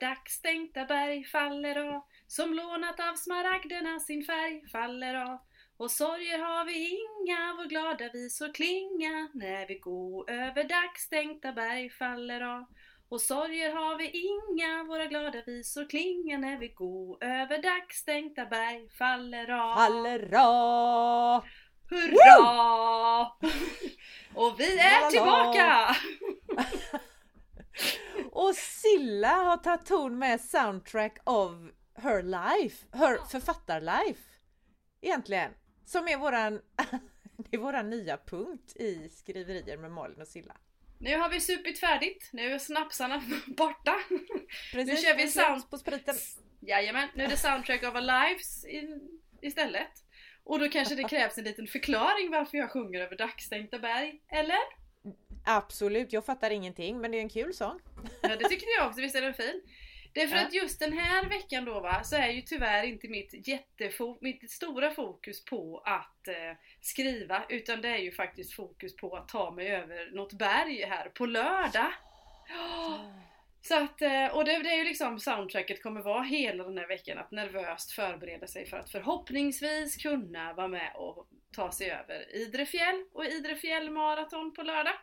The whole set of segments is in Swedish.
dagsstänkta berg faller av som lånat av smaragderna sin färg faller av och sorger har vi inga, vår glada visor klinga när vi går över dagsstänkta berg faller av och sorger har vi inga, våra glada visor klinga när vi går över dagsstänkta berg faller av. Faller av! Hurra! Och vi är tillbaka! Och Silla har tagit ton med soundtrack of her life, her författarlife. Egentligen. Som är våran, det är våran nya punkt i skriverier med Malin och Silla. Nu har vi supit färdigt, nu är snapsarna borta. Precis, kör vi sound- på spriten. Jajamän, nu är det soundtrack of our lives i, istället. Och då kanske det krävs en liten förklaring varför jag sjunger över dagsstänkta berg, eller? Absolut, jag fattar ingenting men det är en kul sång. Ja, det tycker jag också, visst är den fin? Det är för Ja. att just den här veckan då va, så är ju tyvärr inte mitt jättefo- mitt stora fokus på att eh, skriva, utan det är ju faktiskt fokus på att ta mig över något berg här på lördag. Så att, eh, och det, det är ju liksom soundtracket kommer vara hela den här veckan, att nervöst förbereda sig för att förhoppningsvis kunna vara med och ta sig över Idre fjäll och Idre fjällmaraton på lördag.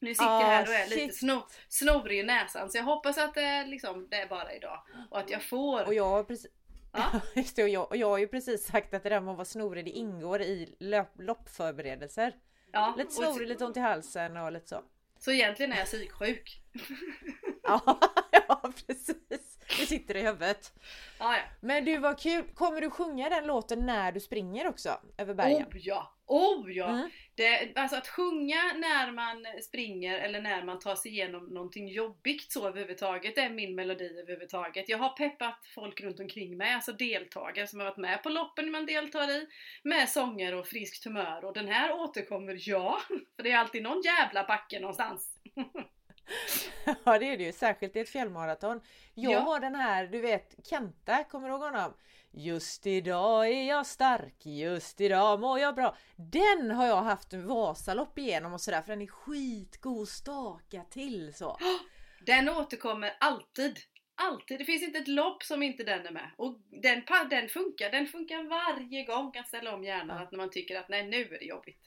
Nu sitter jag Ah, här och är lite shit. sno, snorig i näsan så jag hoppas att det, liksom, det är bara idag och att jag får. Och jag har precis... Ja. Just det, och jag, och jag har ju precis sagt att det där med att vara snorig det ingår i löp, loppförberedelser. ja, Lite och- snorig, lite ont i halsen och lite så. Så egentligen är jag psyksjuk. Ja, ja precis. Det sitter i huvudet. Ja, ja. Men du vad kul! Kommer du sjunga den låten när du springer också? Över bergen? Oh ja! Oh ja! Mm. Det, alltså att sjunga när man springer eller när man tar sig igenom någonting jobbigt så överhuvudtaget, det är min melodi överhuvudtaget. Jag har peppat folk runt omkring mig, alltså deltagare som har varit med på loppen man deltar i, med sånger och friskt humör och den här återkommer ja, för det är alltid någon jävla backe någonstans. Ja det är det ju, särskilt i ett fjällmaraton. Jag Ja. har den här, du vet Kenta, kommer du ihåg honom? Just idag är jag stark, just idag mår jag bra. Den har jag haft en Vasalopp igenom och sådär för den är skitgod staka till så. Den återkommer alltid. Alltid. Det finns inte ett lopp som inte den är med. Och den, den funkar. Den funkar varje gång. Kan ställa om hjärnan Ja. att när man tycker att nej nu är det jobbigt.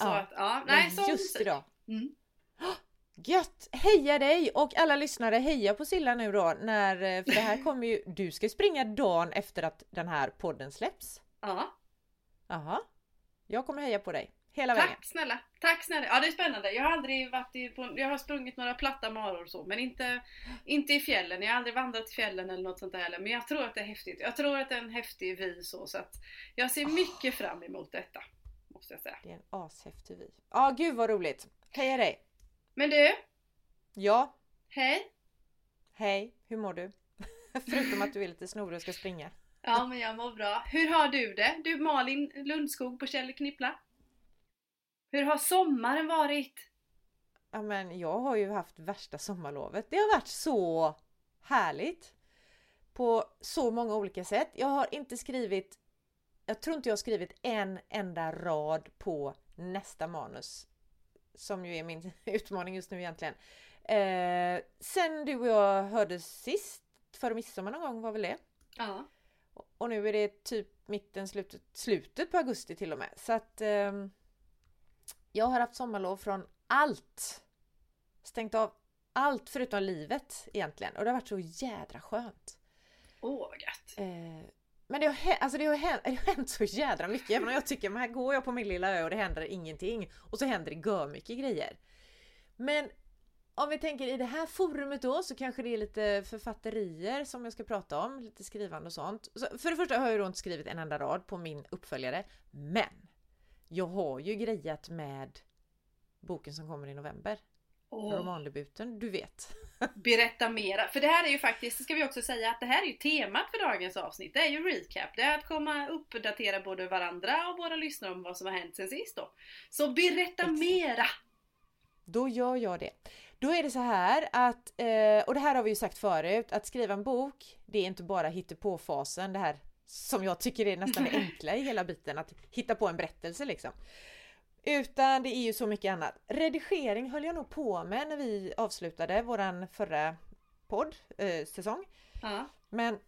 Så Ja. att ja, nej Men sån just idag. Mm. Gött! Heja dig och alla lyssnare, heja på Silla nu då när, eh, för det här kommer ju, du ska springa dagen efter att den här podden släpps. Ja, Jaha. Jag kommer heja på dig hela vägen. tack snälla. Tack snälla. Ja det är spännande. Jag har aldrig varit i, på, jag har sprungit några platta maror och så men inte, inte i fjällen. Jag har aldrig vandrat i fjällen eller något sånt där heller. Men jag tror att det är häftigt. Jag tror att det är en häftig vy så, så att jag ser mycket fram emot detta. Måste jag säga. Det är en ashäftig vy. Ja, gud vad roligt! Heja dig! Men du, Ja, hej! hej, hur mår du? Förutom att du är lite snorig och ska springa. Ja, men jag mår bra. Hur har du det? Du Malin Lundskog på Kjell Knippla. Hur har sommaren varit? Ja, men jag har ju haft värsta sommarlovet. Det har varit så härligt! På så många olika sätt. Jag har inte skrivit jag tror inte jag har skrivit en enda rad på nästa manus. Som ju är min utmaning just nu egentligen. Eh, sen du och jag hördes sist, före midsommar någon gång var väl det? Ja. Och nu är det typ mitten, slutet, slutet på augusti till och med. Så att ehm, jag har haft sommarlov från allt. Stängt av allt förutom livet egentligen. Och det har varit så jädra skönt. Åh, vad gött. Eh, men det har, alltså det, har hänt, det har hänt så jädra mycket. Även om jag tycker men här går jag på min lilla ö och det händer ingenting. Och så händer det gör mycket grejer. Men om vi tänker i det här forumet då så kanske det är lite författerier som jag ska prata om. Lite skrivande och sånt. Så för det första har jag då inte skrivit en enda rad på min uppföljare. Men jag har ju grejat med boken som kommer i november. Åh, Romandebuten, du vet. berätta mera. För det här är ju faktiskt, ska vi också säga, att det här är ju temat för dagens avsnitt. Det är ju recap. Det är att komma uppdatera både varandra och våra lyssnare om vad som har hänt sen sist då. Så berätta Exakt. mera! Då gör jag det. Då är det så här att, eh, och det här har vi ju sagt förut, att skriva en bok, det är inte bara hittepå-fasen, det här som jag tycker är nästan det enkla i hela biten, att hitta på en berättelse liksom. Utan det är ju så mycket annat. Redigering höll jag nog på med när vi avslutade våran förra podd, eh, säsong. Ja, Men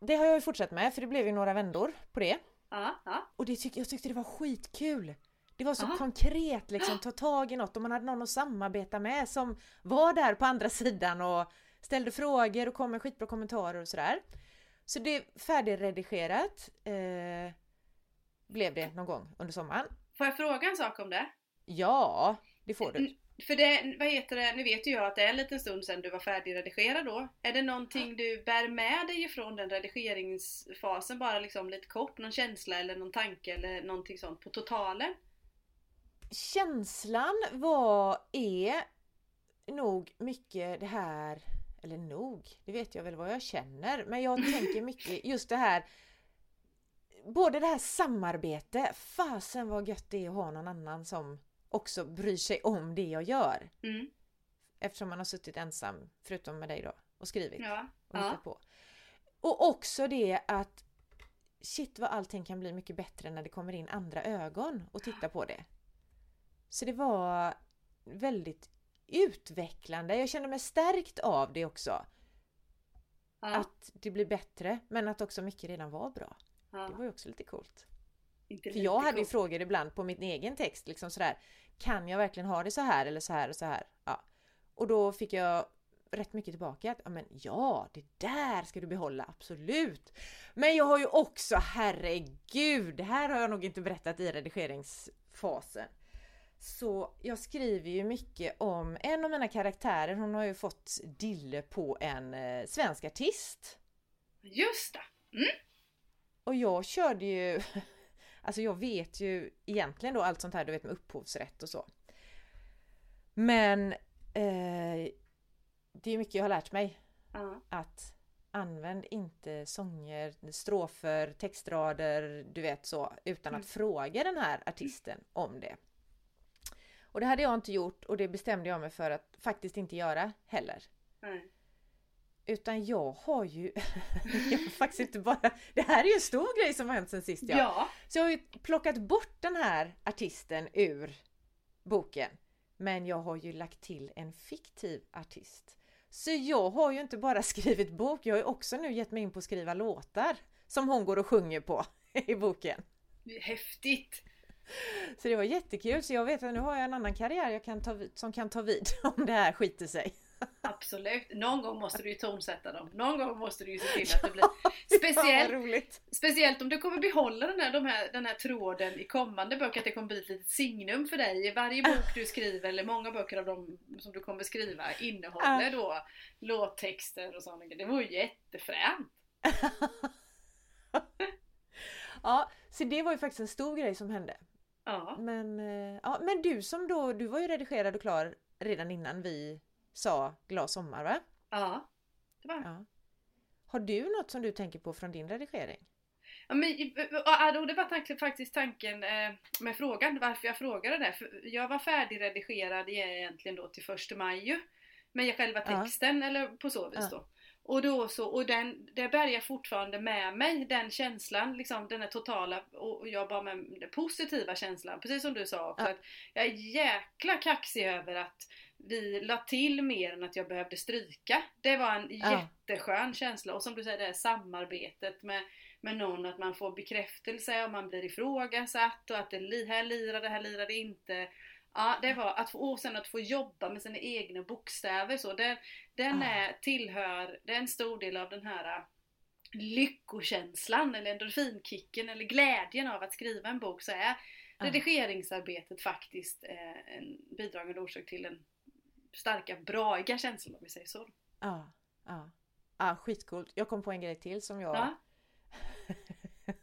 det har jag ju fortsatt med för det blev ju några vändor på det. ja, ja. Och det tyck, jag tyckte det var skitkul. Det var så Aha. konkret liksom, ta tag i något och man hade någon att samarbeta med som var där på andra sidan och ställde frågor och kom med skitbra kommentarer och sådär. Så det är färdigredigerat eh, blev det någon gång under sommaren. Får jag fråga en sak om det? Ja, det får du. För det, vad heter det, nu vet ju jag att det är en liten stund sedan du var färdigredigerad då. Är det någonting du bär med dig ifrån den redigeringsfasen, bara liksom lite kort, någon känsla eller någon tanke eller någonting sånt på totalen? Känslan var, är nog mycket det här, eller nog, det vet jag väl vad jag känner, men jag tänker mycket just det här Både det här samarbete, fasen vad gött det är att ha någon annan som också bryr sig om det jag gör. Mm. Eftersom man har suttit ensam, förutom med dig då, och skrivit Ja. och Ja. på. Och också det att shit vad allting kan bli mycket bättre när det kommer in andra ögon och tittar på det. Så det var väldigt utvecklande. Jag kände mig stärkt av det också. Ja. Att det blir bättre men att också mycket redan var bra. Det ja. var ju också lite coolt. Inte För jag hade ju coolt. frågor ibland på min egen text liksom sådär Kan jag verkligen ha det så här eller så här och så här? Ja. Och då fick jag rätt mycket tillbaka att ja, men ja, det där ska du behålla, absolut! Men jag har ju också, herregud, det här har jag nog inte berättat i redigeringsfasen. Så jag skriver ju mycket om en av mina karaktärer, hon har ju fått dille på en eh, svensk artist. Just det! Och jag körde ju Alltså jag vet ju egentligen då allt sånt här du vet med upphovsrätt och så. Men eh, det är mycket jag har lärt mig. Ja. Att använd inte sånger, strofer, textrader, du vet så, utan att Mm. fråga den här artisten om det. Och det hade jag inte gjort och det bestämde jag mig för att faktiskt inte göra heller. Nej. Utan jag har ju, jag har faktiskt inte bara, det här är ju en stor grej som har hänt sen sist Ja. ja. Så jag har ju plockat bort den här artisten ur boken. Men jag har ju lagt till en fiktiv artist. Så jag har ju inte bara skrivit bok, jag har ju också nu gett mig in på att skriva låtar. Som hon går och sjunger på i boken. Häftigt! Så det var jättekul, så jag vet att nu har jag en annan karriär jag kan ta som kan ta vid om det här skiter sig. Absolut. Någon gång måste du ju tonsätta dem. Någon gång måste du ju se till att det blir speciellt. Speciellt om du kommer behålla den här, de här, den här tråden i kommande böcker, att det kommer bli ett litet signum för dig. I varje bok du skriver, eller många böcker av dem som du kommer skriva, innehåller då låttexter och grejer. Det vore ju jättefränt! Ja, så det var ju faktiskt en stor grej som hände. Ja. Men, eh, ja, men du som då, du var ju redigerad och klar redan innan vi sa glad sommar va? Ja. Det var Ja. Har du något som du tänker på från din redigering? Ja, men, ja, det var faktiskt tanken eh, med frågan, varför jag frågade det. För jag var färdigredigerad egentligen då till första maj ju. Med själva Ja. texten, eller på så vis Ja. då. Och då så, och den, det bär jag fortfarande med mig, den känslan, liksom den här totala, och jag bara med den positiva känslan, precis som du sa också, Ja. att jag är jäkla kaxig över att vi la till mer än att jag behövde stryka. Det var en Ja. jätteskön känsla, och som du säger det här samarbetet med med någon att man får bekräftelse och man blir ifrågasatt och att det här lirar det, här lirar det inte. Ja, det var att få, och sen att få jobba med sina egna bokstäver så. Den, den är, tillhör, det är en stor del av den här äh, lyckokänslan eller endorfinkicken eller glädjen av att skriva en bok så är redigeringsarbetet faktiskt eh, en bidragande orsak till den starka, braiga känslan om vi säger så. Ja, ja. Ja, skitcoolt. Jag kom på en grej till som jag... Ja,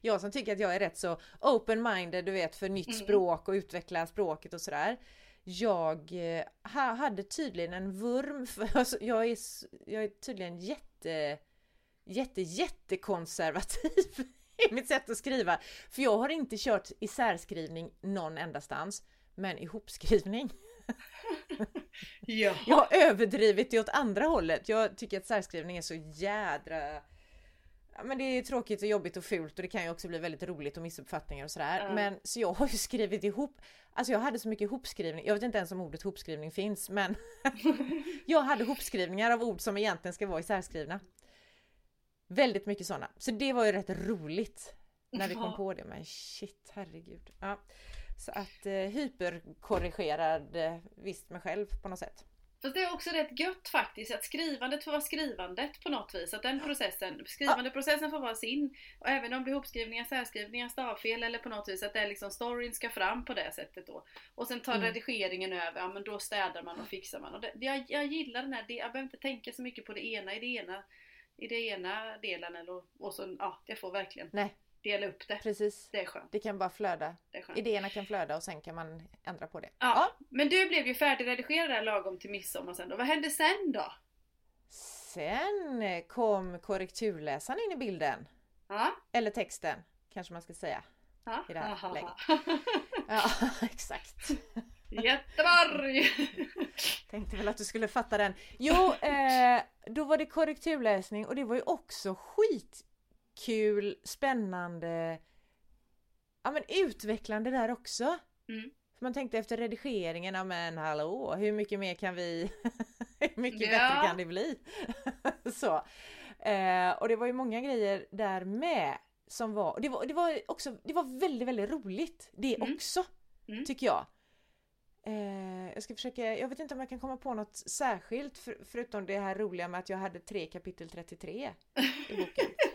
Jag som tycker att jag är rätt så open-minded, du vet, för nytt Mm. språk och utveckla språket och sådär. Jag eh, ha, hade tydligen en vurm för, alltså, jag, är, jag är tydligen jätte, jätte, jättekonservativ i mitt sätt att skriva. För jag har inte kört isärskrivning någon endastans, men ihopskrivning. Ja. Jag har överdrivit det åt andra hållet. Jag tycker att särskrivning är så jädra... Ja, men det är tråkigt och jobbigt och fult och det kan ju också bli väldigt roligt och missuppfattningar och sådär. Ja. Men så jag har ju skrivit ihop, alltså jag hade så mycket hopskrivning, jag vet inte ens om ordet hopskrivning finns men jag hade hopskrivningar av ord som egentligen ska vara isärskrivna. Väldigt mycket sådana. Så det var ju rätt roligt när vi kom på det men shit herregud. Ja. Så att eh, hyperkorrigerad eh, visst mig själv på något sätt. Fast det är också rätt gött faktiskt att skrivandet får vara skrivandet på något vis. Att den processen, skrivandeprocessen får vara sin. Och även om det är ihopskrivningar, särskrivningar, stavfel eller på något vis att det är liksom storyn ska fram på det sättet då. Och sen tar Mm. redigeringen över, ja men då städar man och fixar man. Och det, jag, jag gillar den här, jag behöver inte tänka så mycket på det ena i det ena i det ena delen eller, och så, ja, jag får verkligen Nej, dela upp det. precis. Det är skönt. Det kan bara flöda. Idéerna kan flöda och sen kan man ändra på det. Ja, men du blev ju färdigredigerad där lagom till midsommar sen då. Vad hände sen då? Sen kom korrekturläsaren in i bilden. Ja, Eller texten, kanske man ska säga. ja. I det här Aha. läget. Ja, exakt. Göteborg! Tänkte väl att du skulle fatta den. Jo, eh, då var det korrekturläsning och det var ju också skitkul, spännande, ja men utvecklande där också. Mm. För man tänkte efter redigeringen, ja men hallå, hur mycket mer kan vi, hur mycket Ja. bättre kan det bli? Så. Eh, och det var ju många grejer där med som var, och det var, det var också, det var väldigt, väldigt roligt det Mm. också, Mm. tycker jag. Eh, jag ska försöka, jag vet inte om jag kan komma på något särskilt för, förutom det här roliga med att jag hade tre kapitel 33 i boken.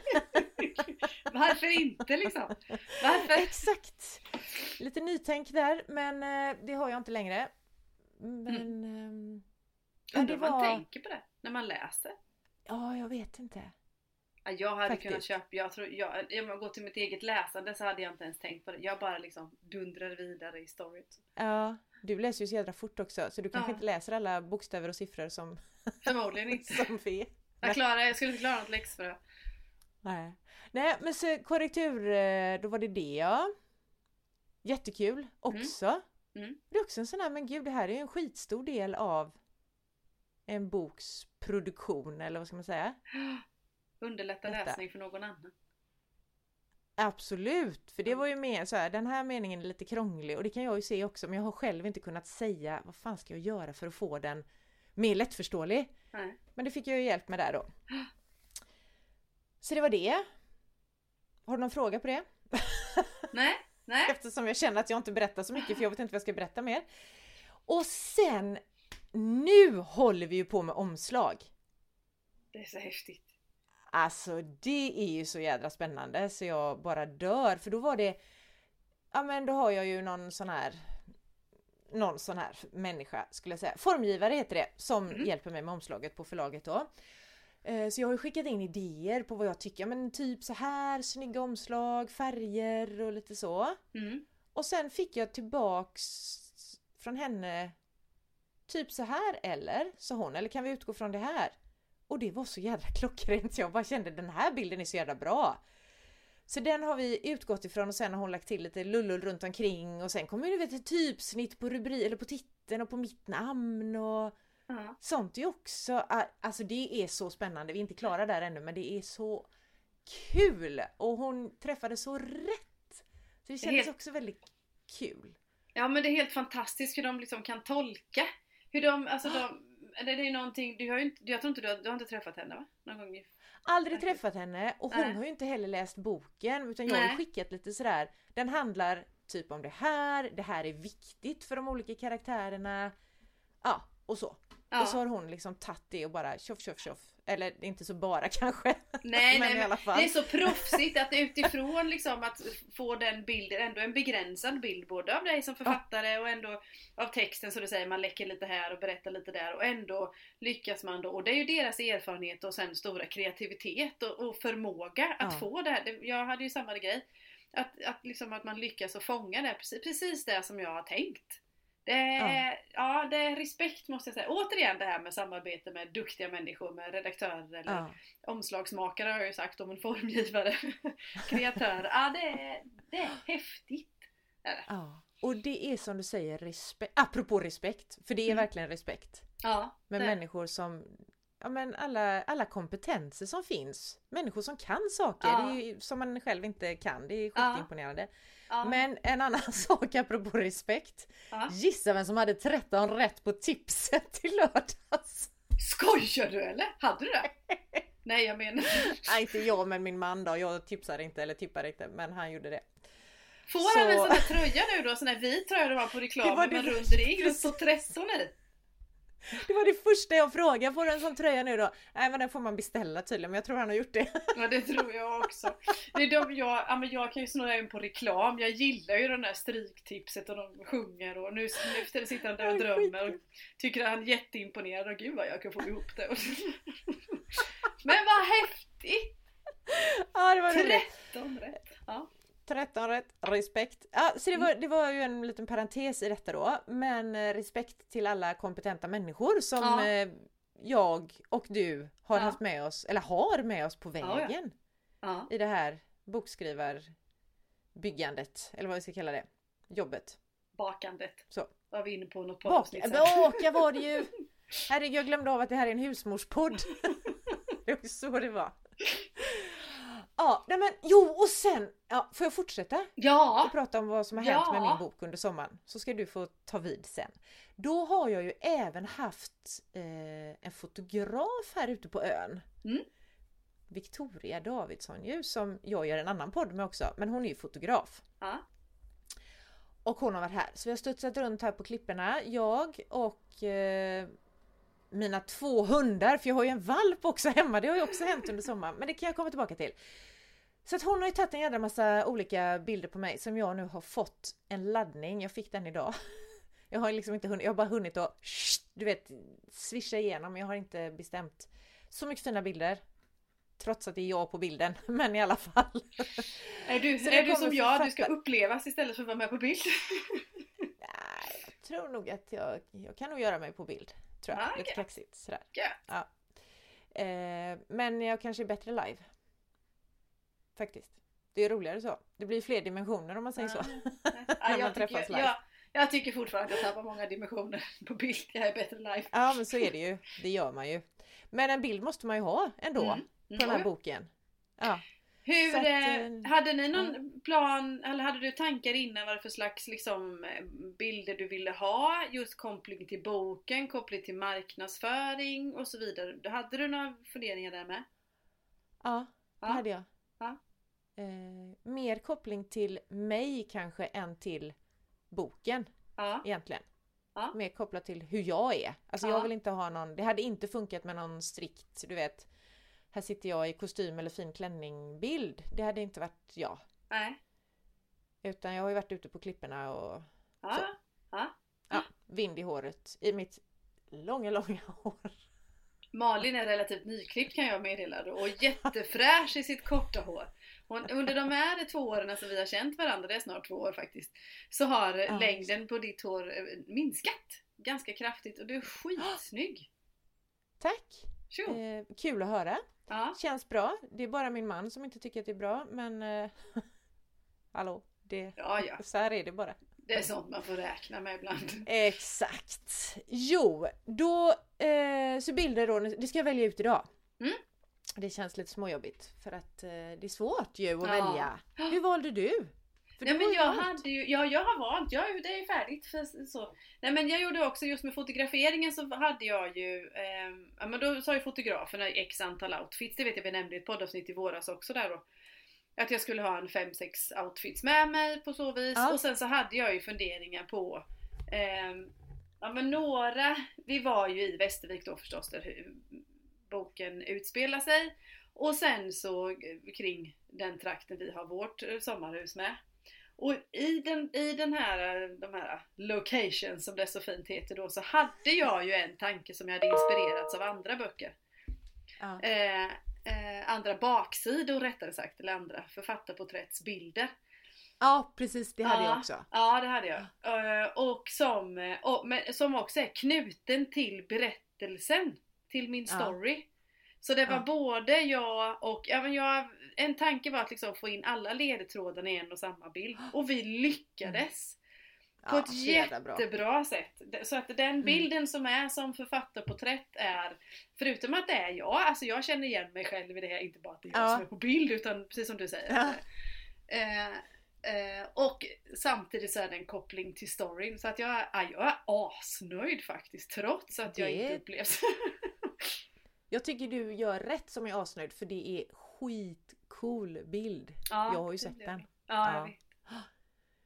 Varför inte liksom? Varför? Exakt! Lite nytänk där men eh, det har jag inte längre. Men... ehm, ja, Undrar om man var... tänker på det när man läser. Ja, jag vet inte. Ja, Jag hade Faktiskt. kunnat köpa, jag tror, jag, om jag går till mitt eget läsande så hade jag inte ens tänkt på det. Jag bara liksom dundrade vidare i storyt. Ja, du läser ju så jädra fort också så du kanske Ja. inte läser alla bokstäver och siffror som, Förmodligen inte. som vi. Jag, klarar, jag skulle inte klara något läxfrö. Nej. Nej, men så korrektur, eh, då var det det ja. Jättekul också. Mm. Det är också en sån här, men gud det här är ju en skitstor del av en boks produktion eller vad ska man säga? Underlätta Detta. läsning för någon annan. Absolut, för det Mm. var ju mer så här, den här meningen är lite krånglig och det kan jag ju se också men jag har själv inte kunnat säga vad fan ska jag göra för att få den mer lättförståelig. Nej. Men det fick jag ju hjälp med där då. Så det var det. Har du någon fråga på det? Nej, nej. Eftersom jag känner att jag inte berättar så mycket för jag vet inte vad jag ska berätta mer. Och sen, nu håller vi ju på med omslag. Det är så häftigt. Alltså det är ju så jädra spännande så jag bara dör för då var det Ja men då har jag ju någon sån här Någon sån här människa skulle jag säga. Formgivare heter det som Mm. hjälper mig med omslaget på förlaget då. Eh, Så jag har ju skickat in idéer på vad jag tycker, men typ så här snygga omslag, färger och lite så. Mm. Och sen fick jag tillbaks från henne Typ så här eller? sa hon, eller kan vi utgå från det här? Och det var så jädra klockrent, jag bara kände den här bilden är så jädra bra. Så den har vi utgått ifrån och sen har hon lagt till lite lullull runt omkring och sen kommer det ett typsnitt på rubrik eller på titeln och på mitt namn och Ja. sånt är ju också, alltså det är så spännande, vi är inte klara där ännu men det är så kul! Och hon träffade så rätt! Så det kändes helt- också väldigt kul. ja men det är helt fantastiskt hur de liksom kan tolka. Hur de, alltså de, det det är någonting, du har inte, jag tror inte du har, du har inte träffat henne va? Någon gång? Aldrig träffat henne och hon Nej. har ju inte heller läst boken utan jag har skickat lite sådär Den handlar typ om det här, det här är viktigt för de olika karaktärerna Ja, och så. Ja. Och så har hon liksom tagit det och bara tjoff tjoff tjoff Eller inte så bara kanske Nej, Men nej, i alla fall. det är så proffsigt att utifrån liksom att få den bilden, ändå en begränsad bild både av dig som författare och ändå av texten så du säger man läcker lite här och berättar lite där och ändå lyckas man då och det är ju deras erfarenhet och sen stora kreativitet och, och förmåga att Ja. få det här. Jag hade ju samma grej. Att, att, liksom att man lyckas att fånga det, precis, precis det som jag har tänkt. Det är, ja. det är respekt måste jag säga. Återigen det här med samarbete med duktiga människor, med redaktörer eller ja. omslagsmakare har jag ju sagt om en formgivare, kreatör. Ja, det är, det är häftigt. Ja. Och det är som du säger respekt, apropå respekt, för det är Mm. verkligen respekt Ja, med det. människor som ja, men alla, alla kompetenser som finns. Människor som kan saker Ja. det ju, som man själv inte kan. Det är skitimponerande. Ja. Men en annan sak apropå respekt. Gissa vem som hade 13 rätt på tipset till lördags? Skojar du eller? Hade du det? Nej jag menar Nej inte jag men min man då. Jag tipsade inte eller tippade inte men han gjorde det. Får Så- han en sån här tröja nu då? Sån här vit tröja de har på Det reklam var med en det- rund ring och så 13 i. Det var det första jag frågade. Får du en sån tröja nu då? Nej men den får man beställa tydligen men jag tror han har gjort det. Ja det tror jag också. Det är de jag, ja, men jag kan ju snurra in på reklam. Jag gillar ju den där stryktipset och de sjunger och nu, nu sitter han där och drömmer och tycker att han är jätteimponerad och gud vad jag kan få ihop det. Men vad häftigt! Ja det var roligt. 13 rätt. Ja. 13 rätt, respekt. Ja, så det var, det var ju en liten parentes i detta då. Men eh, respekt till alla kompetenta människor som Ja. eh, jag och du har Ja. haft med oss, eller har med oss på vägen Ja. i det här bokskrivar-byggandet, eller vad vi ska kalla det. Jobbet. Bakandet. Så. Var vi inne på något poddavsnitt baka var det ju! Herregud, jag glömde av att det här är en husmorspodd. det var så det var. Ja, nej men jo och sen, ja, får jag fortsätta? Ja! och prata om vad som har hänt Ja. med min bok under sommaren. Så ska du få ta vid sen. Då har jag ju även haft eh, en fotograf här ute på ön. Mm. Victoria Davidsson ju, som jag gör en annan podd med också. Men hon är ju fotograf. Ja. Och hon har varit här. Så vi har studsat runt här på klipporna. Jag och eh, mina två hundar, för jag har ju en valp också hemma. Det har ju också hänt under sommaren. Men det kan jag komma tillbaka till. Så att hon har ju tagit en jädra massa olika bilder på mig som jag nu har fått en laddning. Jag fick den idag. Jag har liksom inte hunnit, jag har bara hunnit att du vet swisha igenom. Jag har inte bestämt. Så mycket fina bilder. Trots att det är jag på bilden, men i alla fall. Är du, är du som jag, du ska upplevas istället för att vara med på bild? Nej, jag tror nog att jag, jag kan nog göra mig på bild. Tror jag. Ah, Lite kaxigt sådär. Gött. Ja. Eh, men jag kanske är bättre live. Faktiskt. Det är roligare så. Det blir fler dimensioner om man säger så. Ja, När man jag, tycker, jag, jag tycker fortfarande att jag tappar många dimensioner på bild. Jag är bättre live. Ja men så är det ju. Det gör man ju. Men en bild måste man ju ha ändå. Mm. På den här Mm. boken. Ja. Hur, Så att, eh, eh, hade ni någon plan, eller hade du tankar innan vad för slags liksom, bilder du ville ha? Just koppling till boken, koppling till marknadsföring och så vidare. Hade du några funderingar där med? Ja, det Ja. hade jag. Eh, mer koppling till mig kanske än till boken Ja, egentligen. Ja. Mer kopplat till hur jag är. Alltså Ja. jag vill inte ha någon, det hade inte funkat med någon strikt, du vet, här sitter jag i kostym eller fin klänning bild. Det hade inte varit jag. nej. Utan jag har ju varit ute på klipporna och Ja, Så. ja. ja, vind i håret. I mitt långa, långa hår. Malin är relativt nyklippt kan jag meddela och jättefräsch i sitt korta hår. Hon, under de här två åren som vi har känt varandra, det är snart två år faktiskt, så har Ja. längden på ditt hår eh, minskat ganska kraftigt och du är skitsnygg! Tack! Eh, kul att höra. Ja, Känns bra. Det är bara min man som inte tycker att det är bra men eh, Hallå, det, ja, ja. så här är det bara. Det är sånt man får räkna med ibland. Exakt! Jo, då så bilder då, det ska jag välja ut idag. Mm. Det känns lite småjobbigt för att eh, det är svårt ju att Ja. välja. Hur valde du? För Nej du men jag valt. hade ju, ja jag har valt, ja, det är färdigt. För, så. Nej men jag gjorde också just med fotograferingen så hade jag ju, ehm, ja men då sa ju fotograferna x antal outfits, det vet jag vi nämnde i ett poddavsnitt i våras också där då. Att jag skulle ha en 5-6 outfits med mig på så vis. Ja. Och sen så hade jag ju funderingar på ehm, Ja men några, vi var ju i Västervik då förstås där boken utspelar sig. Och sen så eh, kring den trakten vi har vårt eh, sommarhus med. Och i den, i den här, eh, de här locations som det så fint heter då så hade jag ju en tanke som jag hade inspirerats av andra böcker. Ja. Eh, eh, andra baksidor rättare sagt, eller andra författarporträttsbilder. ja precis, det hade Ja. jag också. Ja, det hade jag. Eh, Och som, och, men, som också är knuten till berättelsen, till min Ja. story. Så det var Ja. både jag och, ja, men jag, en tanke var att liksom få in alla ledtrådarna i en och samma bild. Och vi lyckades! På Ja, ett jättebra sätt. Så att den bilden som är som författarporträtt är, förutom att det är jag, alltså jag känner igen mig själv i det här, inte bara att det är jag Ja. som är på bild utan precis som du säger. Ja. Eh, eh, och samtidigt så är det en koppling till storyn. Så att jag, ja, jag är asnöjd faktiskt trots att jag Det- inte upplevs. Jag tycker du gör rätt som är asnöjd för det är skitcool bild. Ja, jag har ju det sett den. det. Ja, jag Ja. vet.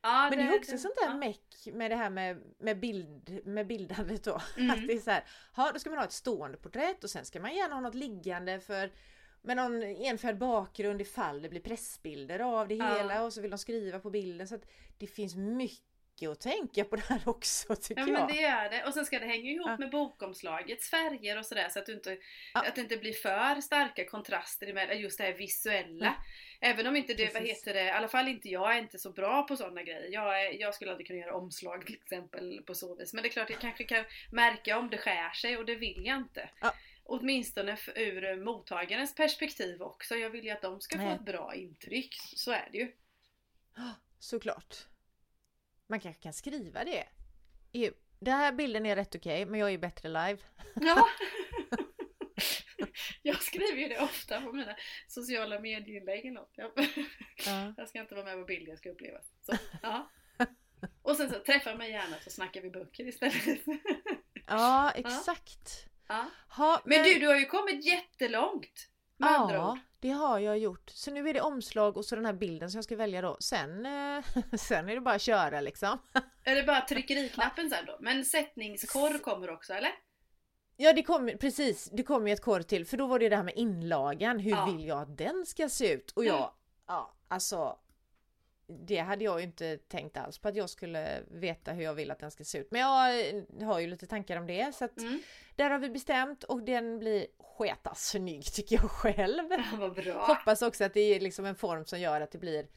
Ja, Men det är också sånt där ja. meck med det här med, med, bild, med bildandet då. Mm. Att det är så här, ja, då ska man ha ett stående porträtt och sen ska man gärna ha något liggande för med någon enfärgad bakgrund ifall det blir pressbilder av det Ja. hela och så vill de skriva på bilden. Så att det finns mycket att tänka på där också tycker Ja jag. men det gör det. Och sen ska det hänga ihop Ja. med bokomslagets färger och sådär så att, du inte, Ja. att det inte blir för starka kontraster emellan just det här visuella. Mm. Även om inte det, vad Precis. heter det, i alla fall inte jag är inte så bra på sådana grejer. Jag, är, jag skulle aldrig kunna göra omslag till exempel på så vis. Men det är klart jag kanske kan märka om det skär sig och det vill jag inte. Ja. Åtminstone ur mottagarens perspektiv också. Jag vill ju att de ska få Nej. ett bra intryck. Så är det ju. Såklart. Man kanske kan skriva det. Den här bilden är rätt okej men jag är ju bättre live. Ja. Jag skriver ju det ofta på mina sociala medieinlägg eller något. Jag, Ja. jag ska inte vara med på bild, jag ska uppleva. Så, ja. Och sen så träffa mig gärna så snackar vi böcker istället. Ja, exakt. Ja. Ha, Men du, du har ju kommit jättelångt. Med andra ord. Ja, det har jag gjort. Så nu är det omslag och så den här bilden som jag ska välja då. Sen, eh, sen är det bara att köra liksom. Är det bara tryckeriknappen sen då? Men sättningskorr kommer också eller? Ja, det kom precis. Det kom ju ett korr till för då var det det här med inlagan. Hur Ja. vill jag att den ska se ut? Och jag, ja, alltså. Det hade jag ju inte tänkt alls på att jag skulle veta hur jag vill att den ska se ut. Men jag eh, har ju lite tankar om det så att Mm. där har vi bestämt och den blir snygg tycker jag själv. Ja. Hoppas också att det är liksom en form som gör att det blir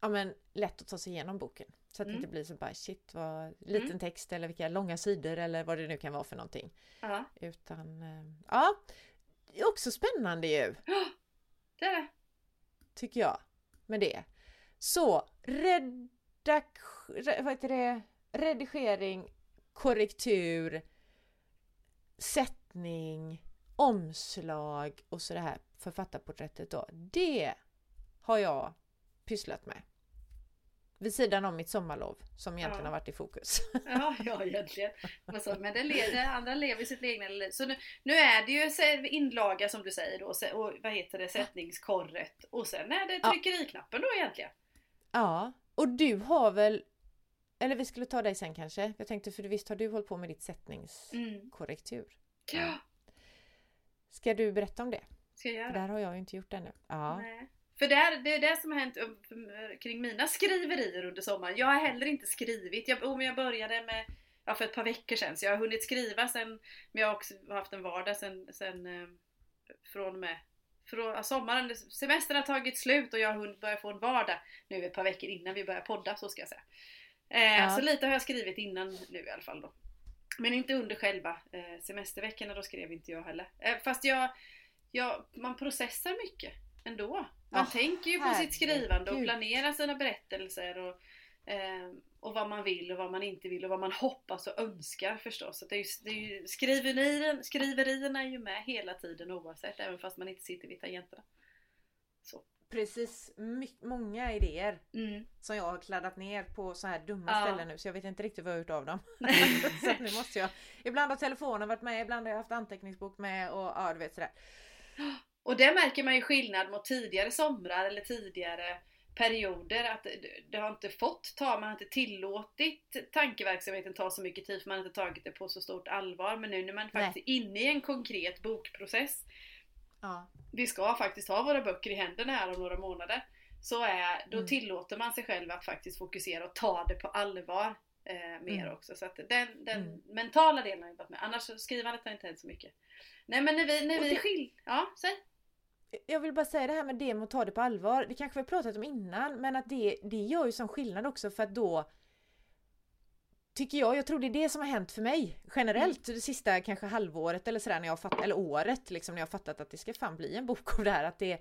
ja, men, lätt att ta sig igenom boken. Så att det Mm. inte blir så bara shit vad liten Mm. text eller vilka långa sidor eller vad det nu kan vara för någonting. Ja, Utan eh, ja, det är också spännande ju det är det. tycker jag med det. Så redak, re, vad heter det? redigering, korrektur, sättning, omslag och så det här författarporträttet då. Det har jag pysslat med. Vid sidan om mitt sommarlov som egentligen Ja. har varit i fokus. Ja, ja egentligen. Men så- Men det, le- det andra lever sitt egna liv. Så nu, nu är det ju inlaga som du säger då, och vad heter det, sättningskorret. Och sen är det tryckeriknappen då egentligen. Ja, och du har väl eller vi skulle ta dig sen kanske. Jag tänkte för visst har du hållit på med ditt sättningskorrektur? Mm. Ja, Ska du berätta om det? ska jag göra. För där har jag ju inte gjort ännu. Ja. Nej. För det är, det är det som har hänt um, um, kring mina skriverier under sommaren. Jag har heller inte skrivit. Jag, oh, jag började med, ja, för ett par veckor sedan, så jag har hunnit skriva sen, men jag har också haft en vardag sen, sen eh, från och med ja, sommaren, semestern har tagit slut och jag har hunnit börja få en vardag nu ett par veckor innan vi börjar podda, så ska jag säga. Eh, Ja. Så lite har jag skrivit innan nu i alla fall då. Men inte under själva eh, semesterveckorna, då skrev inte jag heller. Eh, fast jag, jag, man processar mycket ändå. Man Ah, tänker ju på sitt skrivande och planerar sina berättelser och, eh, och vad man vill och vad man inte vill och vad man hoppas och önskar förstås. Så det är ju, det är ju, skriverierna, skriverierna är ju med hela tiden oavsett, även fast man inte sitter vid tangenterna. Så. Precis, my- många idéer Mm. som jag har kladdat ner på så här dumma Ja. ställen nu så jag vet inte riktigt vad jag har gjort av dem. så nu måste jag, ibland har telefonen varit med, ibland har jag haft anteckningsbok med och ja du vet sådär. Och det märker man ju skillnad mot tidigare somrar eller tidigare perioder att det- har inte fått ta, man har inte tillåtit tankeverksamheten ta så mycket tid för man har inte tagit det på så stort allvar. Men nu när man faktiskt är inne i en konkret bokprocess, Ja. vi ska faktiskt ha våra böcker i händerna här om några månader, så är, då Mm. tillåter man sig själv att faktiskt fokusera och ta det på allvar eh, mer Mm. också. Så att den, den Mm. mentala delen har jag varit med. Annars skrivandet har inte hänt så mycket. Nej men när vi, när vi det- skil... Ja, säg. Jag vill bara säga det här med det med att ta det på allvar. Det kanske vi har pratat om innan men att det, det gör ju som skillnad också för att då Tycker jag, jag tror det är det som har hänt för mig generellt det sista kanske halvåret eller sådär när jag fattat, eller året liksom när jag fattat att det ska fan bli en bok av det här att det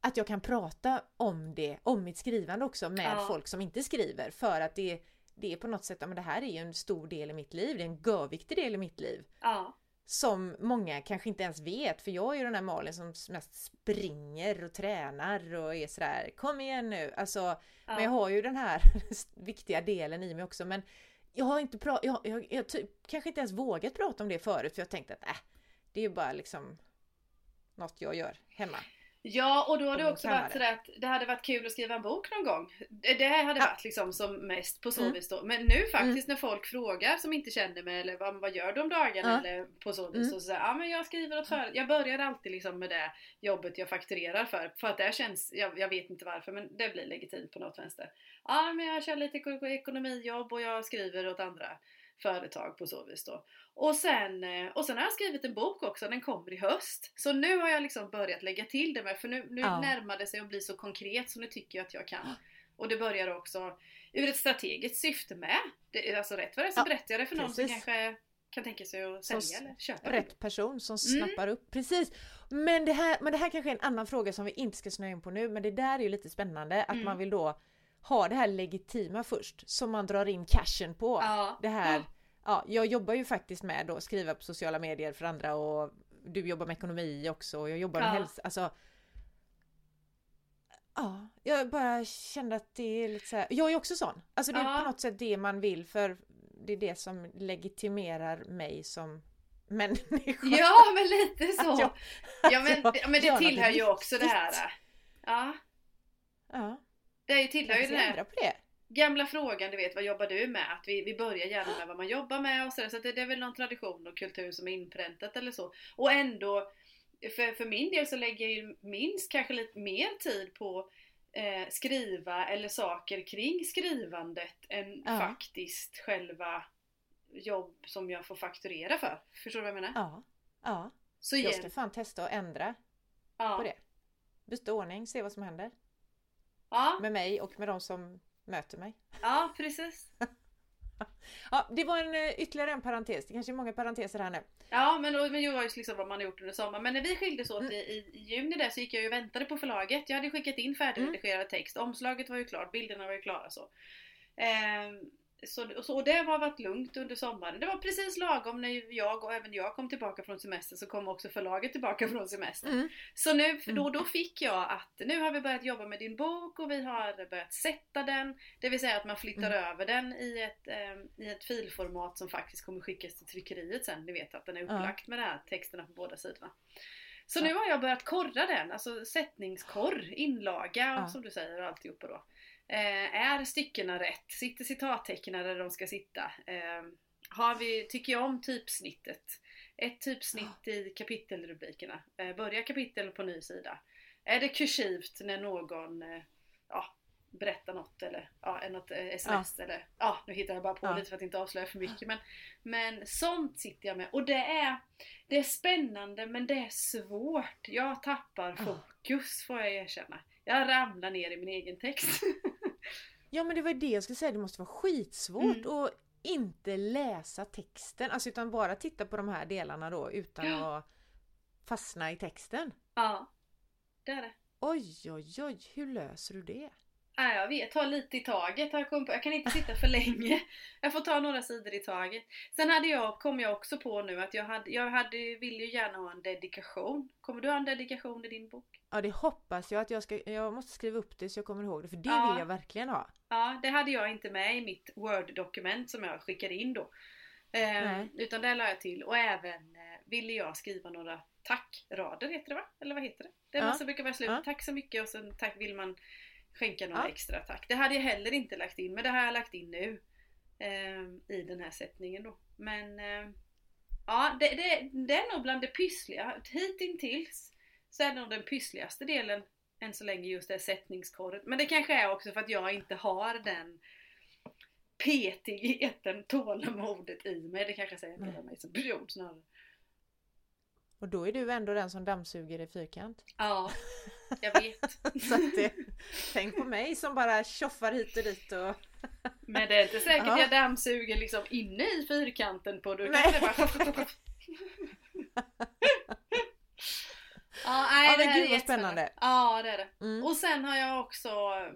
Att jag kan prata om det, om mitt skrivande också med Ja. folk som inte skriver för att det det är på något sätt, men det här är ju en stor del i mitt liv, det är en görviktig del i mitt liv. Ja. Som många kanske inte ens vet, för jag är ju den här Malin som mest springer och tränar och är sådär, kom igen nu! Alltså, ja. men jag har ju den här viktiga delen i mig också, men jag har inte pratat, jag, jag, jag typ, kanske inte ens vågat prata om det förut, för jag tänkte att äh, det är ju bara liksom något jag gör hemma. Ja, och då har det också varit sådär att det hade varit kul att skriva en bok någon gång. Det det hade Ja. varit liksom som mest på så Mm. vis då. Men nu faktiskt när folk frågar som inte känner mig eller vad, vad gör du om dagarna Ja. eller på så vis. Mm. Så säger ja men jag skriver åt företag. Jag börjar alltid liksom med det jobbet jag fakturerar för. För att det känns, jag, jag vet inte varför men det blir legitimt på något vänster. Ja men jag kör lite eko- ekonomijobb och jag skriver åt andra företag på så vis då. Och sen, eh, och sen har jag skrivit en bok också, den kommer i höst. Så nu har jag liksom börjat lägga till det med, för nu, nu Ja. närmar det sig att bli så konkret så nu tycker jag att jag kan. Och det börjar också ur ett strategiskt syfte med. Det, alltså rätt vad det är så Ja, berättar jag det för någon som precis. kanske kan tänka sig att Som sälja s- eller köpa. Rätt person som Mm. snappar upp, precis! Men det, här, men det här kanske är en annan fråga som vi inte ska snöa in på nu, men det där är ju lite spännande att Mm. man vill då ha det här legitima först, som man drar in cashen på. Ja. Det här, ja, jag jobbar ju faktiskt med att skriva på sociala medier för andra och du jobbar med ekonomi också och jag jobbar med Ja. hälsa. Alltså, ja, jag bara kände att det är lite så här, jag är också sån. Alltså det är Ja. på något sätt det man vill för det är det som legitimerar mig som människa. Ja men lite så. Att jag- ja, men, jag det- men det tillhör ju också det här. Ja, Ja, det tillhör ju ska här på det. Gamla frågan, du vet vad jobbar du med? Att vi, vi börjar gärna med vad man jobbar med och sådär. Så det, det är väl någon tradition och kultur som är inpräntat eller så. Och ändå, för, för min del så lägger jag ju minst kanske lite mer tid på eh, skriva eller saker kring skrivandet än Ja. faktiskt själva jobb som jag får fakturera för. Förstår du vad jag menar? Ja, ja. Så Jag ska fan testa att ändra ja, på det. Byta ordning, se vad som händer. Ja, Med mig och med de som möter mig. ja, precis. Ja, det var en, eh, ytterligare en parentes. Det kanske är många parenteser här nu. Ja men, det var ju liksom vad man har gjort under sommaren. Men när vi skildes åt Mm. i, i, juni där så gick jag ju och väntade på förlaget. Jag hade skickat in färdigredigerad text. Omslaget var ju klart, bilderna var ju klara så. Ehm, så, och så och det har varit lugnt under sommaren. Det var precis lagom när jag och även jag kom tillbaka från semester så kom också förlaget tillbaka från semester. Mm. Så nu, då, då fick jag att nu har vi börjat jobba med din bok och vi har börjat sätta den. Det vill säga att man flyttar Mm. över den i ett, eh, i ett filformat som faktiskt kommer skickas till tryckeriet sen. Ni vet att den är upplagt med de här texterna på båda sidorna. Så Ja. nu har jag börjat korra den, alltså sättningskorr, inlaga Ja. som du säger och alltihopa då. Eh, är styckena rätt? Sitter citattecknen där de ska sitta? Eh, har vi, tycker jag om typsnittet? Ett typsnitt i kapitelrubrikerna. Eh, börjar kapitel på ny sida. Är det kursivt när någon ja, berättar något eller ja, något sms eller ja, nu hittar jag bara på Ja. lite för att inte avslöja för mycket. Men, men sånt sitter jag med och det är, det är spännande men det är svårt. Jag tappar Ja. fokus får jag erkänna. Jag ramlar ner i min egen text. Ja men det var det jag skulle säga, det måste vara skitsvårt Mm. att inte läsa texten, alltså utan bara titta på de här delarna då utan Ja. att fastna i texten. ja, det är det. Oj oj oj, hur löser du det? Nej, jag vet, ta lite i taget jag kommit på. Jag kan inte sitta för länge. Jag får ta några sidor i taget. Sen hade jag, kom jag också på nu att jag hade, jag hade, vill ju gärna ha en dedikation. Kommer du ha en dedikation i din bok? Ja det hoppas jag att jag ska, jag måste skriva upp det så jag kommer ihåg det för det Ja. vill jag verkligen ha. Ja, det hade jag inte med i mitt Word-dokument som jag skickade in då. Eh, utan det la jag till och även eh, ville jag skriva några tackrader heter det va? Eller vad heter det? Det Ja. måste brukar vara slut. Ja. Tack så mycket och sen tack vill man skänka några Ja. extra tack. Det hade jag heller inte lagt in men det har jag lagt in nu. Eh, I den här sättningen då. Men eh, ja, det, det, det är nog bland det pyssliga. Hittills så är det nog den pyssligaste delen än så länge just det sättningskorret. Men det kanske är också för att jag inte har den petigheten, tålamodet i mig. Det kanske säger om mig som person snarare. Och då är du ändå den som dammsuger i fyrkant. Ja, jag vet. Så det, tänk på mig som bara tjoffar hit och dit och... Men det är inte säkert Ja. jag dammsuger liksom inne i fyrkanten på du Nej. kan bara... Ja, nej, Ja, det men gud, vad spännande. Ja, det är det. Mm. Och sen har jag också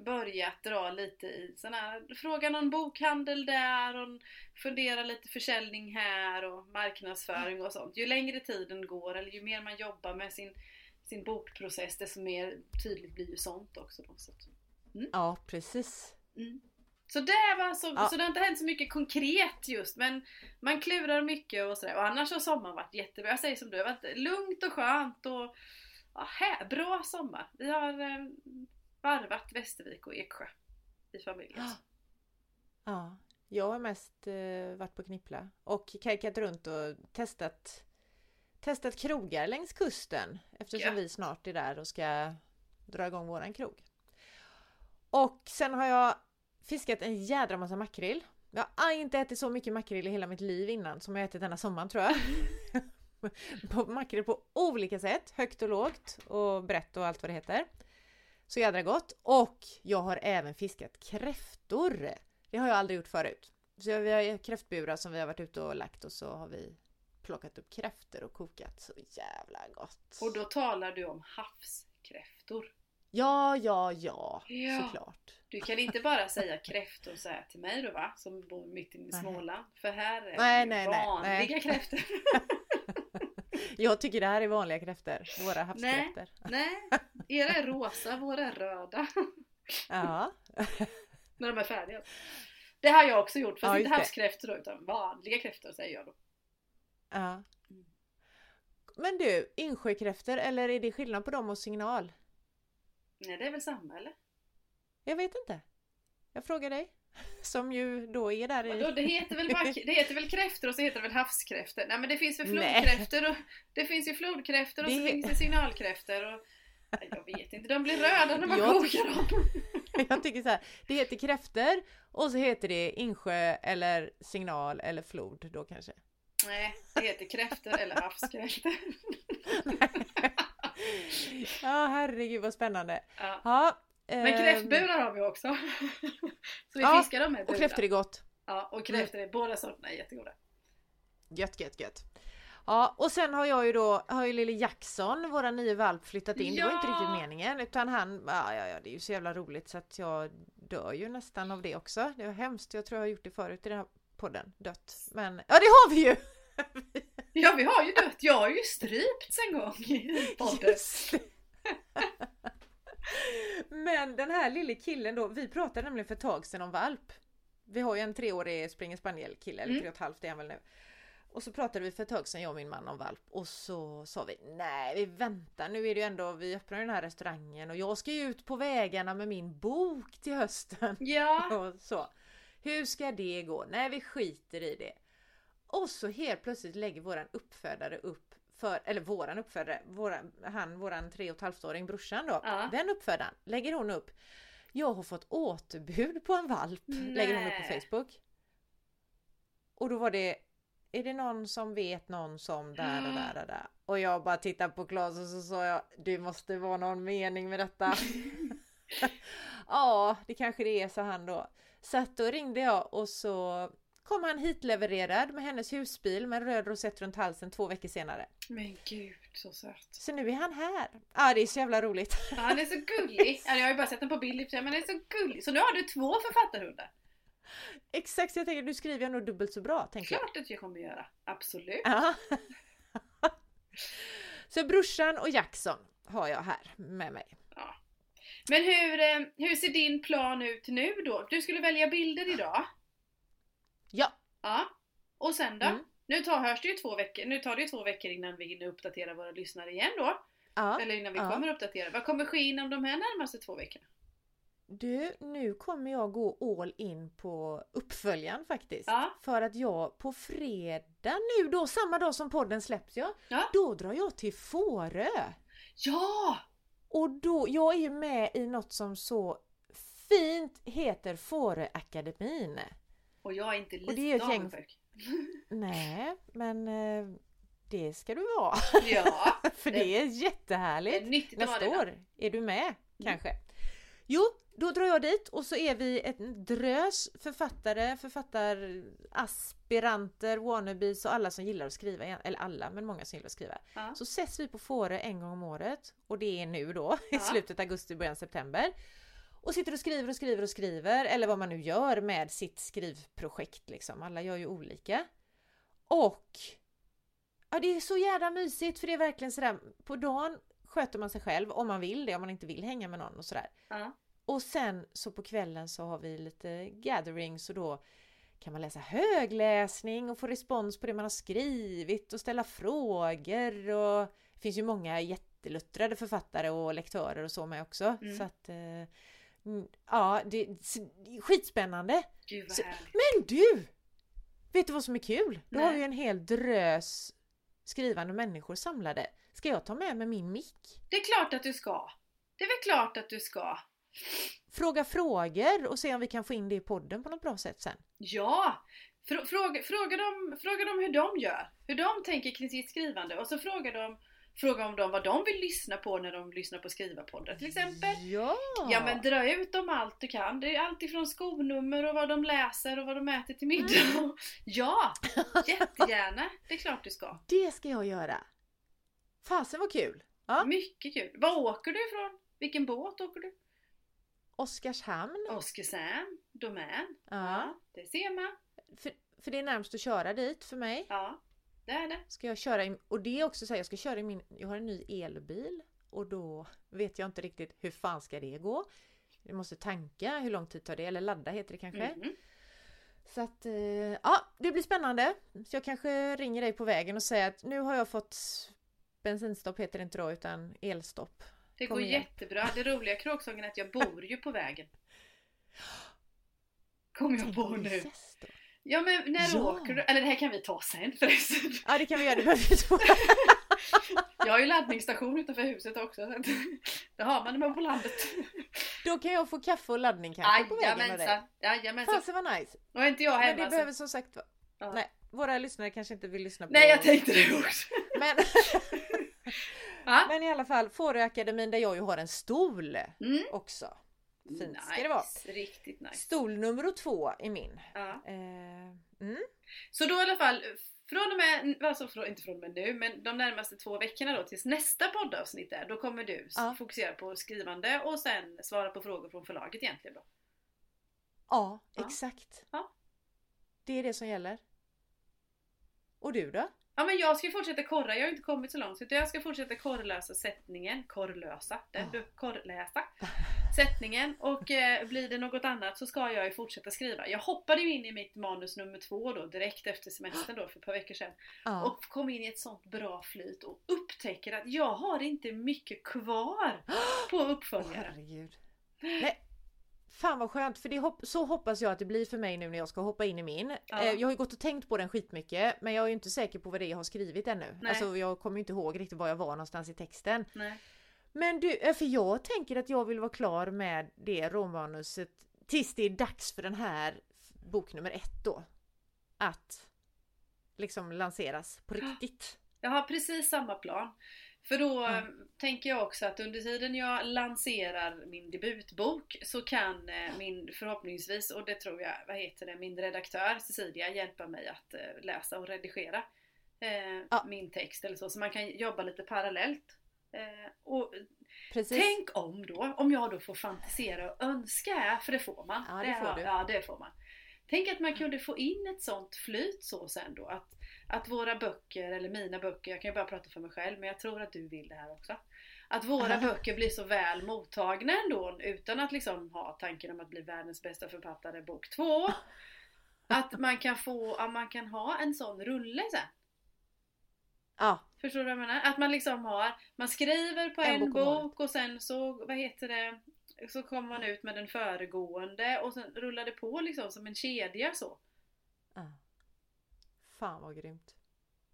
börjat dra lite i sån här, fråga någon bokhandel där och fundera lite försäljning här och marknadsföring och sånt. Ju längre tiden går eller ju mer man jobbar med sin, sin bokprocess desto mer tydligt blir ju sånt också. Då, så, att, Ja, precis. mm. Så det var så, Ja. så det har inte hänt så mycket konkret just men man klurar mycket och sådär. Och annars har sommaren varit jättebra. Jag säger som du, det har varit lugnt och skönt och ja, här, bra sommar. Vi har eh, varvat Västervik och Eksjö i familjen. Ja. Ja, jag har mest eh, varit på Knippla och kajkat runt och testat testat krogar längs kusten eftersom Gött. vi snart är där och ska dra igång våran krog. Och sen har jag fiskat en jädra massa makrill. Jag har inte ätit så mycket makrill i hela mitt liv innan som jag ätit denna sommaren tror jag. på makrill på olika sätt, högt och lågt och brett och allt vad det heter. Så jädra gott! Och jag har även fiskat kräftor. Det har jag aldrig gjort förut. Så vi har kräftburar som vi har varit ute och lagt och så har vi plockat upp kräftor och kokat. Så jävla gott! Och då talar du om havskräftor. Ja, ja, ja, Ja. såklart. Du kan inte bara säga kräftor så här till mig då va? Som bor mitt inne i Nej. Småland. För här är Nej, nej, nej, vanliga nej. kräftor. Jag tycker det här är vanliga kräftor. Våra havskräftor. nej, era är rosa, våra är röda. Ja. När de är färdiga. Det har jag också gjort, fast Ja, inte havskräftor då, utan vanliga kräftor säger jag då. ja. Mm. Men du, insjökräftor eller är det skillnad på dem och signal? Nej, det är väl samma eller? Jag vet inte. Jag frågar dig. Som ju då är där Vadå, i... det heter väl det heter väl kräftor och så heter det väl havskräftor? Nej men det finns väl flodkräftor och det finns ju flodkräftor och så Det- finns det signalkräftor och jag vet inte, de blir röda när man Jag kokar dem. Jag tycker så här, det heter kräftor och så heter det insjö eller signal eller flod då kanske. Nej, det heter kräftor eller havskräftor. Ja herregud vad spännande. Ja. Ja, Men ehm, kräftburar har vi också. Så vi Ja, fiskar dem med Och burar. kräftor är gott. Ja, och kräftor är båda sorterna är jättegoda. Gött, gött, gött. Ja, och sen har jag ju då, har ju lille Jackson, våra nya valp, flyttat in. Det var inte Ja! riktigt meningen utan han, ja, ja, ja, det är ju så jävla roligt så att jag dör ju nästan av det också. Det var hemskt, jag tror jag har gjort det förut i den här podden, dött. Men, ja det har vi ju! Ja, vi har ju dött. Jag har ju strypts en gång i podden. Men den här lille killen då, vi pratade nämligen för ett tag sedan om valp. Vi har ju en treårig springer spaniel kille, eller Mm. tre och ett halvt är han väl nu. Och så pratade vi för ett tag sedan, jag och min man, om valp. Och så sa vi, nej vi väntar, nu är det ju ändå, vi öppnar den här restaurangen och jag ska ju ut på vägarna med min bok till hösten. Ja, Och så. Hur ska det gå? Nej, vi skiter i det. Och så helt plötsligt lägger våran uppfödare upp för, eller våran uppfödare, våran, han, våran tre och ett halvt åring brorsan då, Ja. den uppfödaren lägger hon upp. Jag har fått återbud på en valp, lägger hon upp på Nej. Facebook. Och då var det, är det någon som vet någon som där och där och där? Och jag bara tittade på Claes och så sa jag, det måste vara någon mening med detta. ja, det kanske det är, sa han då. Så att då ringde jag och så kom han hitlevererad med hennes husbil med en röd rosett runt halsen två veckor senare. men gud så söt. Så nu är han här. Ja, ah, det är så jävla roligt. Ja, han är så gullig. Ja, jag har ju bara sett den på bild men han är så gullig. Så nu har du två författarhundar. Exakt, jag tänker nu skriver jag nog dubbelt så bra, tänker jag. Klart att jag kommer göra. Absolut. Ja. så brorsan och Jackson har jag här med mig. Men hur, eh, hur ser din plan ut nu då? Du skulle välja bilder idag. Ja, Ja. Och sen då? Mm. Nu tar, hörs det ju två veckor, nu tar det ju två veckor innan vi hinner uppdatera våra lyssnare igen då. ja. Eller innan vi Ja. kommer uppdatera. Vad kommer ske inom de här närmaste två veckorna? Du, nu kommer jag gå all in på uppföljaren faktiskt. Ja. För att jag på fredag nu då, samma dag som podden släpps jag, Ja. då drar jag till Fårö. Ja! Och då, jag är ju med i något som så fint heter Fåröakademin. Och jag är inte det lite ett avundsjuk. Nej, men eh, det ska du vara. Ja, För Det- det är det jättehärligt. är nyttigt Nästa det. år är du med kanske. Jo, då drar jag dit och så är vi en drös författare, författaraspiranter, wannabes och alla som gillar att skriva, eller alla, men många som gillar att skriva. Ja. Så ses vi på Fårö en gång om året och det är nu då i Ja. slutet av augusti, början september. Och sitter och skriver och skriver och skriver eller vad man nu gör med sitt skrivprojekt liksom. Alla gör ju olika. Och ja, det är så jävla mysigt för det är verkligen sådär på dagen sköter man sig själv om man vill det, om man inte vill hänga med någon och sådär. Ja. Och sen så på kvällen så har vi lite gatherings och då kan man läsa högläsning och få respons på det man har skrivit och ställa frågor och det finns ju många jätteluttrade författare och lektörer och så med också. Mm. Så att eh, ja, det, är skitspännande. Gud vad härligt. Men du! Vet du vad som är kul? Då har vi en hel drös skrivande människor samlade. Ska jag ta med mig min mick? Det är klart att du ska. Det är väl klart att du ska. Fråga frågor och se om vi kan få in det i podden på något bra sätt sen. Ja! Frå- Fråga, fråga, dem, fråga dem hur de gör. Hur de tänker kring sitt skrivande. Och så fråga dem, fråga om dem vad de vill lyssna på när de lyssnar på skrivarpoddar till exempel. Ja! Ja men dra ut dem allt du kan. Det är allt ifrån skonummer och vad de läser och vad de äter till middag. Mm. Ja! Jättegärna! Det är klart du ska. Det ska jag göra! Fasen vad kul! Ja. Mycket kul. Var åker du ifrån? Vilken båt åker du? Oskarshamn. Oskarshamn, Domän. Ja. det ser man. För, för det är närmast att köra dit för mig. Ja, det är det. Ska jag köra i, och det är också så här, jag ska köra i min, jag har en ny elbil och då vet jag inte riktigt hur fan ska det gå. Jag måste tanka, hur lång tid tar det? Eller ladda heter det kanske. Mhm. Så att, eh, ja det blir spännande. Så jag kanske ringer dig på vägen och säger att nu har jag fått bensinstopp heter det inte då utan elstopp. Det Kom går igen. jättebra. Det roliga kråksången är att jag bor ju på vägen. Kommer jag Tänk på om vi nu. då. Ja men när Ja. åker du? Eller det här kan vi ta sen förresten. Ja det kan vi göra, det behöver vi inte Jag har ju laddningsstation utanför huset också. Så det har man när man på landet. Då kan jag få kaffe och laddning kanske på vägen med dig. Jajamensan. Fasen vad nice! Är inte jag Men hemma. det så- behöver som sagt. Ja. Nej, våra lyssnare kanske inte vill lyssna på... Nej jag tänkte det också. Men, men i alla fall, Fåröakademin där jag ju har en stol Mm. också. Fint nice. ska det vara. Riktigt nice. Stol nummer två är min. Ja. Eh, mm. Så då i alla fall, från och med, alltså från, inte från och med nu, men de närmaste två veckorna då tills nästa poddavsnitt är, då kommer du Ja. fokusera på skrivande och sen svara på frågor från förlaget egentligen då. Ja, Ja. exakt. Ja. Det är det som gäller. Och du då? Ja men jag ska fortsätta korra, jag har inte kommit så långt så jag ska fortsätta korrlösa sättningen, korrlösa, där Ja. du, korrläsa sättningen och eh, blir det något annat så ska jag ju fortsätta skriva. Jag hoppade ju in i mitt manus nummer två då direkt efter semestern då för ett par veckor sedan Ja. och kom in i ett sånt bra flyt och upptäcker att jag har inte mycket kvar på Åh, uppföljare. herregud. Nej. Fan vad skönt, för det hopp- så hoppas jag att det blir för mig nu när jag ska hoppa in i min. Ja. Eh, jag har ju gått och tänkt på den skitmycket men jag är ju inte säker på vad det är jag har skrivit ännu. Nej. Alltså jag kommer ju inte ihåg riktigt var jag var någonstans i texten. Nej. Men du, eh, för jag tänker att jag vill vara klar med det råmanuset tills det är dags för den här bok nummer ett då. Att liksom lanseras på riktigt. Jag har precis samma plan. För då eh, tänker jag också att under tiden jag lanserar min debutbok så kan eh, min förhoppningsvis, och det tror jag, vad heter det, min redaktör Cecilia hjälpa mig att läsa och redigera eh, Ja. min text eller så. Så man kan jobba lite parallellt. Eh, och Precis. tänk om då, om jag då får fantisera och önska, för det får man. Ja, det får du. Ja, det får man. Tänk att man kunde få in ett sånt flyt så sen då. Att, att våra böcker, eller mina böcker, jag kan ju bara prata för mig själv men jag tror att du vill det här också. Att våra böcker blir så väl mottagna ändå utan att liksom ha tanken om att bli världens bästa författare bok två. Att man kan få, att man kan ha en sån rulle sen. Ja, Förstår du vad jag menar? Att man liksom har, man skriver på En en, bok bok och sen så, vad heter det, så kommer man ut med den föregående och sen rullar det på liksom som en kedja så. ja. Fan vad grymt.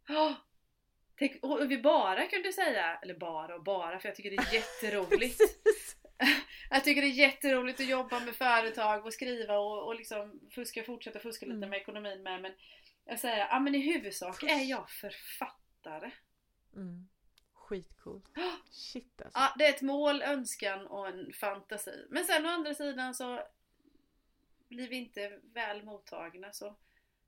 Oh, tänk, och vi bara kunde säga, eller bara och bara för jag tycker det är jätteroligt. jag tycker det är jätteroligt att jobba med företag och skriva och, och liksom fuska, fortsätta fuska lite Mm. med ekonomin med men jag säger, ja men i huvudsak är jag författare. Mm. skitcoolt. Shit alltså. Ja, det är ett mål, önskan och en fantasi. Men sen å andra sidan så blir vi inte väl mottagna så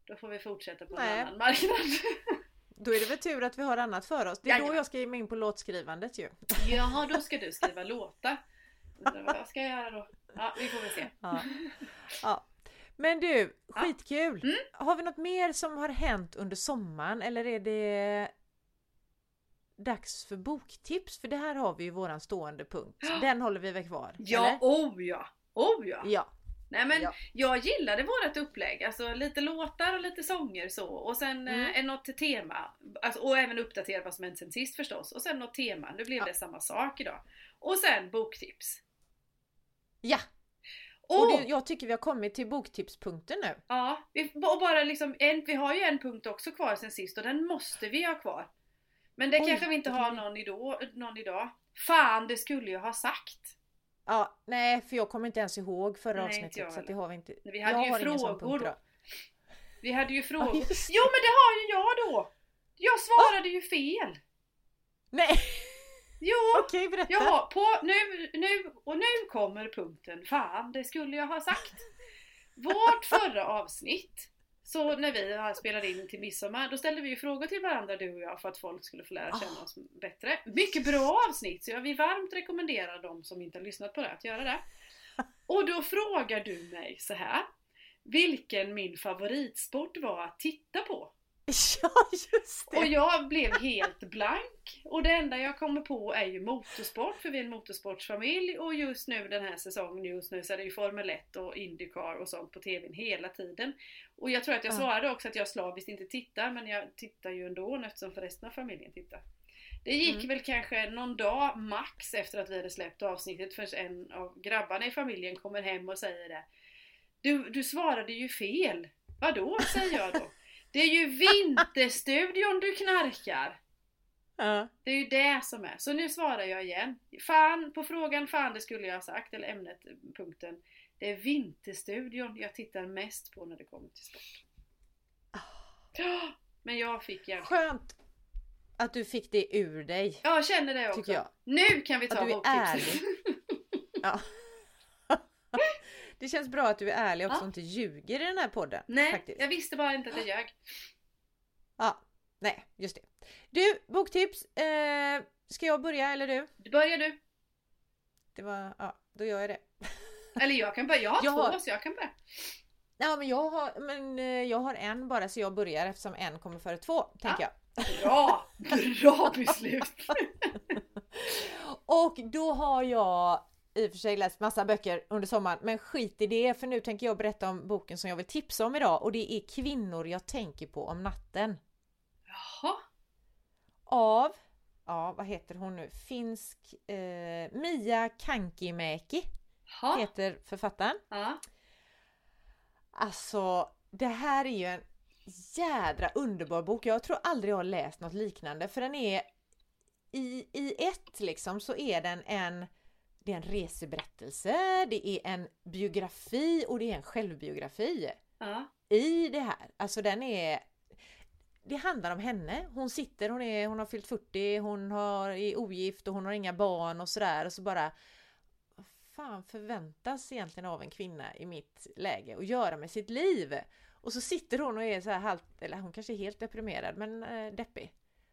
då får vi fortsätta på Nej. en annan marknad. Då är det väl tur att vi har annat för oss. Det är då Jajamän. jag ska ge mig in på låtskrivandet ju. Jaha, då ska du skriva låtar. Vad jag ska göra då? Ja, vi får väl se. Ja. ja. Men du, Ja. skitkul! Mm. Har vi något mer som har hänt under sommaren eller är det dags för boktips? För det här har vi ju våran stående punkt. Den håller vi väl kvar? Ja, eller? oh ja! Oh ja! Ja. Nej men Ja. jag gillade vårt upplägg, alltså lite låtar och lite sånger så och sen Mm. eh, något tema. Alltså, och även uppdatera vad som hänt sen sist förstås. Och sen något tema, nu blev Ja. det samma sak idag. Och sen boktips. Ja! Och, Och det, jag tycker vi har kommit till boktipspunkten nu. ja, vi, och bara liksom en, vi har ju en punkt också kvar sen sist och den måste vi ha kvar. Men det Oj, kanske vi inte har någon idag, någon idag. Fan, det skulle jag ha sagt! Ja, nej för jag kommer inte ens ihåg förra Nej, avsnittet så det har vi inte. Vi hade jag ju har frågor. Vi hade ju frågor. det. jo men det har ju jag då! Jag svarade ju fel! Nej! Jo! Okej, berätta! Jaha, på, nu, nu, och nu kommer punkten. Fan, det skulle jag ha sagt. Vårt förra avsnitt, så när vi spelat in till midsommar, då ställde vi ju frågor till varandra du och jag för att folk skulle få lära känna Ah. oss bättre. Mycket bra avsnitt, så jag vill varmt rekommendera de som inte har lyssnat på det att göra det. Och då frågar du mig så här. Vilken min favoritsport var att titta på? Ja, just det! Och jag blev helt blank. Och det enda jag kommer på är ju motorsport, för vi är en motorsportsfamilj. Och just nu den här säsongen, just nu så är det ju Formel 1 och Indycar och sånt på TVn hela tiden. Och jag tror att jag Ja. svarade också att jag slaviskt inte tittar, men jag tittar ju ändå eftersom för resten av familjen tittar. Det gick Mm. väl kanske någon dag max efter att vi hade släppt avsnittet förrän en av grabbarna i familjen kommer hem och säger det. Du, du svarade ju fel. Vadå, säger jag då. Det är ju Vinterstudion du knarkar. Ja. Det är ju det som är. Så nu svarar jag igen. Fan, på frågan fan det skulle jag ha sagt, eller ämnet, punkten. Det är Vinterstudion jag tittar mest på när det kommer till sport. Men jag fick hjärn... Skönt att du fick det ur dig. Ja, jag känner det också. Nu kan vi ta Att du är boktipset. Ja. Det känns bra att du är ärlig också Ja. och inte ljuger i den här podden. Nej, faktiskt. jag visste bara inte att jag ljög. Ja, nej, just det. Du, boktips. Eh, ska jag börja eller du? Börjar du? Det var, ja, då gör jag det. Eller jag kan börja. Jag har Jag två har- så jag kan börja. Ja, men jag har, men eh, jag har en bara så jag börjar eftersom en kommer före två, tänker jag. Bra! Bra beslut! Och då har jag i och för sig läst massa böcker under sommaren, men skit i det för nu tänker jag berätta om boken som jag vill tipsa om idag och det är Kvinnor jag tänker på om natten. Jaha. Av, ja vad heter hon nu, finsk eh, Mia Kankimäki Jaha. heter författaren. Ja. Alltså det här är ju en jädra underbar bok. Jag tror aldrig jag har läst något liknande för den är i, i ett liksom så är den en det är en reseberättelse, det är en biografi och det är en självbiografi Ja. i det här. Alltså den är det handlar om henne. Hon sitter, hon, är, hon har fyllt 40, hon har, är ogift och hon har inga barn och sådär och så bara Vad fan förväntas egentligen av en kvinna i mitt läge att göra med sitt liv? Och så sitter hon och är så här halvt, eller hon kanske är helt deprimerad men eh, deppig.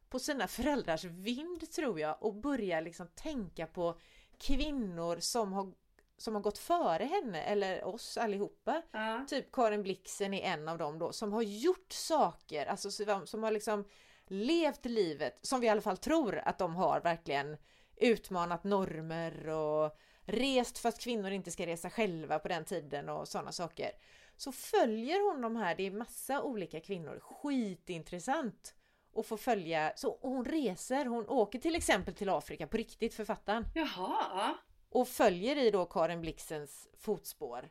På sina föräldrars vind tror jag och börjar liksom tänka på kvinnor som har, som har gått före henne eller oss allihopa. Ja. Typ Karin Blixen är en av dem då som har gjort saker, alltså som, som har liksom levt livet som vi i alla fall tror att de har verkligen utmanat normer och rest fast kvinnor inte ska resa själva på den tiden och sådana saker. Så följer hon de här, det är massa olika kvinnor, skitintressant och få följa, så hon reser, hon åker till exempel till Afrika på riktigt, författaren Jaha. och följer i då Karin Blixens fotspår.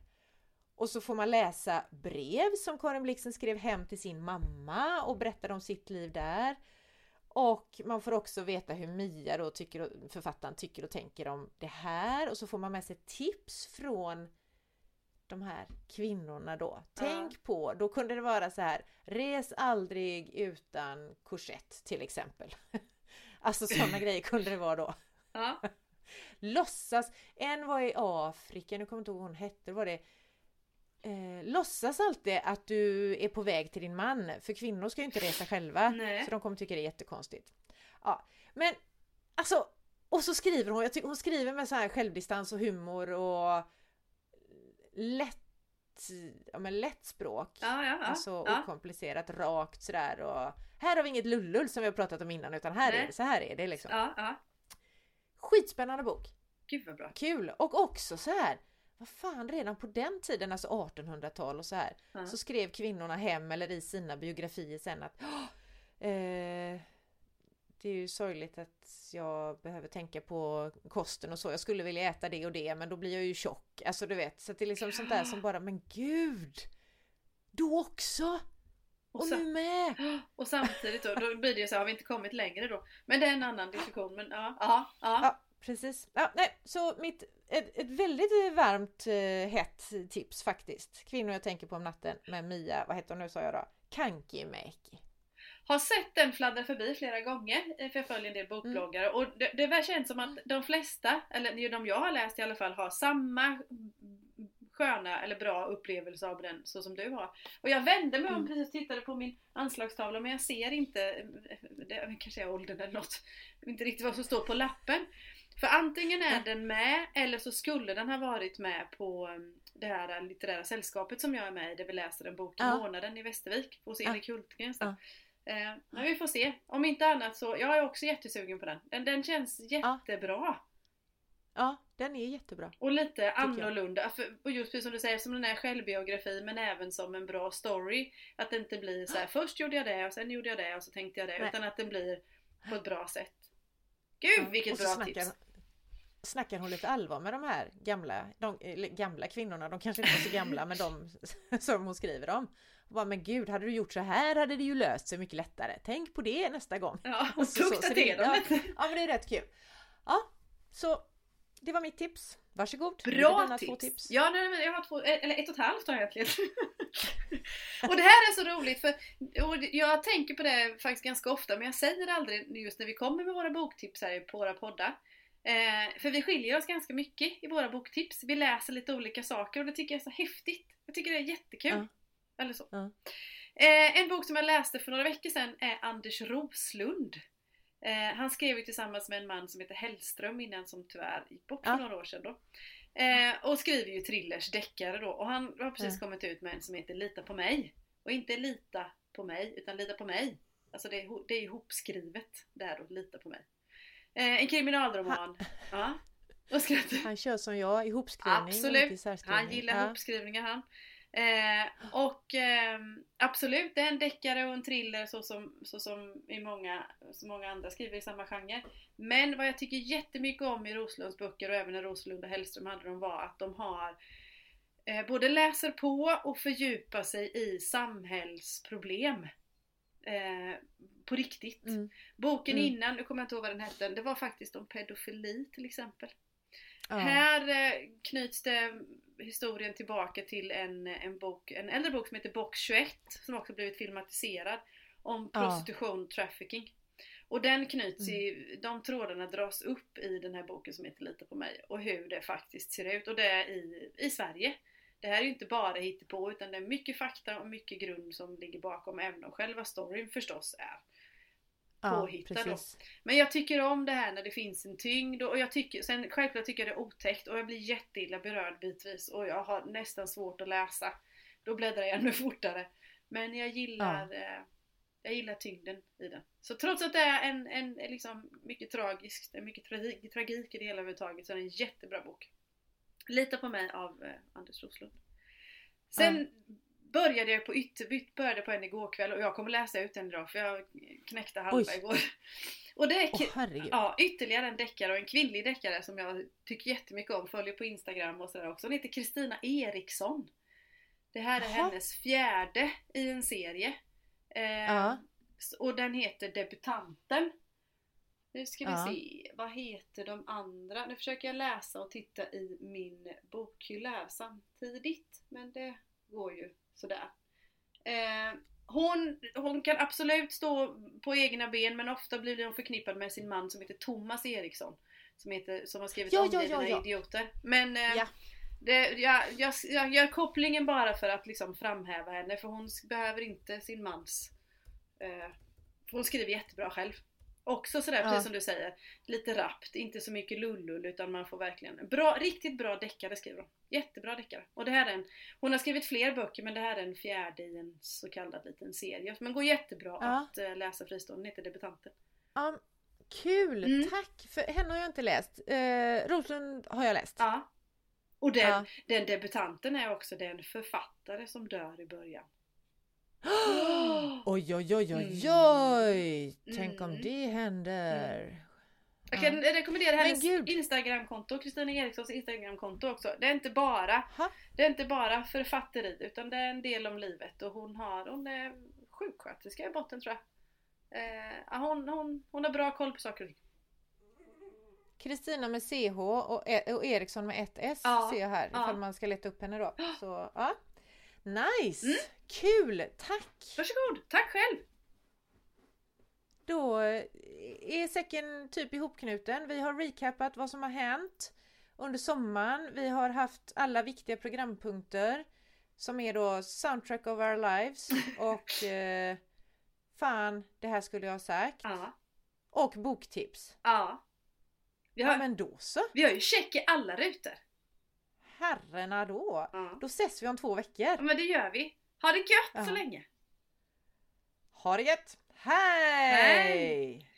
Och så får man läsa brev som Karin Blixen skrev hem till sin mamma och berättade om sitt liv där. Och man får också veta hur Mia då tycker, och- författaren tycker och tänker om det här och så får man med sig tips från de här kvinnorna då. Tänk på, då kunde det vara så här, res aldrig utan korsett till exempel. Alltså sådana grejer kunde det vara då. Ja. Låtsas, en var i Afrika, nu kommer jag inte ihåg vad hon hette, var det eh, Låtsas alltid att du är på väg till din man, för kvinnor ska ju inte resa själva. Nej. Så de kommer tycka det är jättekonstigt. Ja, men alltså, och så skriver hon, jag tycker hon skriver med så här självdistans och humor och lätt, ja men lätt språk. Ja, ja, ja. Alltså okomplicerat, rakt sådär och här har vi inget lullull som vi har pratat om innan utan här Nej. är det, så här är det liksom. ja, ja. Skitspännande bok! Gud vad bra. Kul! Och också så här vad fan, redan på den tiden, alltså 1800-tal och så här, så skrev kvinnorna hem eller i sina biografier sen att "Åh, eh, det är ju sorgligt att jag behöver tänka på kosten och så. Jag skulle vilja äta det och det men då blir jag ju tjock. Alltså du vet, så det är liksom sånt där som bara, men gud! Du också! Och Och nu med! Och samtidigt då, då blir det ju så här, har vi inte kommit längre då? Men det är en annan diskussion. Men ja, ja, ja. Ja, precis. Ja, nej, så mitt, ett, ett väldigt varmt eh, hett tips faktiskt. Kvinnor jag tänker på om natten med Mia, vad heter hon nu sa jag då? Kankimäki. Har sett den fladdra förbi flera gånger, eh, för jag följer en del bokbloggare. Och det, det väl känns som att de flesta, eller de jag har läst i alla fall, har samma sköna eller bra upplevelse av den så som du har. Och jag vände mig om Mm. precis tittade på min anslagstavla men jag ser inte, det kanske är åldern eller något, inte riktigt vad som står på lappen. För antingen är Ja. den med eller så skulle den ha varit med på um, det här litterära sällskapet som jag är med i där vi läser en bok i Ja. månaden i Västervik hos Ja. Erik Hultgren. Ja. Eh, men vi får se. Om inte annat så, jag är också jättesugen på den. Den, den känns jättebra. Ja, den är jättebra. Och lite annorlunda. För, och just precis som du säger, som den är självbiografi men även som en bra story. Att det inte blir så här: först gjorde jag det och sen gjorde jag det och så tänkte jag det. Nej. Utan att den blir på ett bra sätt. Gud Ja, vilket bra snackar, tips! Snackar hon lite allvar med de här gamla, de, eller gamla kvinnorna, de kanske inte är så gamla men de som hon skriver om. Och bara, men gud, hade du gjort så här hade det ju löst sig mycket lättare. Tänk på det nästa gång. Ja, och Så- så- tukta så det- till dem ja. Ja men det är rätt kul. Ja, så det var mitt tips. Varsågod. Bra tips. Tips. Ja, nej, men jag har två, eller ett och ett halvt har jag egentligen. och det här är så roligt för och jag tänker på det faktiskt ganska ofta men jag säger det aldrig just när vi kommer med våra boktips här på våra poddar. Eh, för vi skiljer oss ganska mycket i våra boktips. Vi läser lite olika saker och det tycker jag är så häftigt. Jag tycker det är jättekul. Ja. Eller så. Ja. Eh, en bok som jag läste för några veckor sedan är Anders Roslund. Eh, han skrev ju tillsammans med en man som heter Hellström innan som tyvärr gick bort för Ja. några år sedan då. Eh, och skriver ju thrillers, deckare då. Och han har precis Ja. kommit ut med en som heter Lita på mig. Och inte Lita på mig, utan Lita på mig. Alltså det är, det är ihopskrivet där då, Lita på mig. Eh, en kriminalroman. Ja. Han kör som jag, ihopskrivning Absolut. Han gillar ja. ihopskrivningar han. Eh, och ehm, absolut, det är en deckare och en thriller så som, så som i många, så många andra skriver i samma genre. Men vad jag tycker jättemycket om i Roslunds böcker och även när Roslund och Hellström hade dem var att de har eh, både läser på och fördjupar sig i samhällsproblem. Eh, på riktigt. Mm. Boken Mm. innan, nu kommer jag inte ihåg vad den hette, det var faktiskt om pedofili till exempel. Ja. Här eh, knyts det historien tillbaka till en, en, bok, en äldre bok som heter Box 21 som också blivit filmatiserad om Ja. prostitution, trafficking. Och den knyts Mm. i, de trådarna dras upp i den här boken som heter Lita på mig och hur det faktiskt ser ut och det är i, i Sverige. Det här är ju inte bara hittepå utan det är mycket fakta och mycket grund som ligger bakom även om själva storyn förstås är ja, påhittad precis. men jag tycker om det här när det finns en tyngd och jag tycker, sen självklart tycker jag det är otäckt och jag blir jätteilla berörd bitvis och jag har nästan svårt att läsa. Då bläddrar jag ännu fortare. Men jag gillar, eh, jag gillar tyngden i den. Så trots att det är en, en liksom mycket är mycket tragik, tragik i det hela överhuvudtaget så är det en jättebra bok. Lita på mig av eh, Anders Roslund. Sen började jag på ytterbytt, började på en igår kväll och jag kommer läsa ut den idag för jag knäckte halva Oj. igår. Och det är herregud. Ja, ytterligare en deckare och en kvinnlig deckare som jag tycker jättemycket om, följer på Instagram och sådär också. Hon heter Kristina Eriksson. Det här är Jaha. hennes fjärde i en serie. Eh, Ja. Och den heter Debutanten. Nu ska vi Ja. se, vad heter de andra? Nu försöker jag läsa och titta i min bokhylla samtidigt. Men det går ju sådär. Eh, hon, hon kan absolut stå på egna ben men ofta blir hon förknippad med sin man som heter Thomas Eriksson. Som, heter, som har skrivit Ja, ja, Omgivna ja, ja. idioter. Men eh, Ja. det, jag, jag, jag gör kopplingen bara för att liksom framhäva henne för hon behöver inte sin mans... Eh, hon skriver jättebra själv. Också sådär, Ja. precis som du säger, lite rappt, inte så mycket lullull utan man får verkligen bra, riktigt bra deckare skriver hon. Jättebra deckare. Och det här är en, hon har skrivit fler böcker men det här är en fjärde i en så kallad liten serie. Men går jättebra Ja. att eh, läsa fristående, heter Debutanten. Ja, kul! Mm. Tack! För henne har jag inte läst. Eh, Roslund har jag läst. Ja. Och den, den debutanten är också den författare som dör i början. Oj, oj, oj, oj, oj! Tänk om Mm. det händer. Jag kan rekommendera Men hennes. Instagramkonto, Kristina Erikssons Instagramkonto också. Det är inte bara Ha? Det är inte bara författeri utan det är en del om livet och hon har, hon är sjuksköterska i botten tror jag. Eh, hon, hon, hon har bra koll på saker och ting. Kristina med CH och, E- och Eriksson med ett S Ja, ser jag här ja. ifall man ska leta upp henne då. Så, ja. Nice! Mm. Kul! Tack! Varsågod, tack själv! Då eh, är säcken typ ihopknuten. Vi har recapat vad som har hänt under sommaren. Vi har haft alla viktiga programpunkter som är då Soundtrack of our lives och eh, Fan, det här skulle jag ha sagt. Ja, Och boktips. ja. Vi Ja har, men då så. vi har ju check i alla rutor. Herrarna då. Ja. Då ses vi om två ja veckor. men det gör vi. Ha det gött Ja. så länge! Ha det gött! Hej! Hej!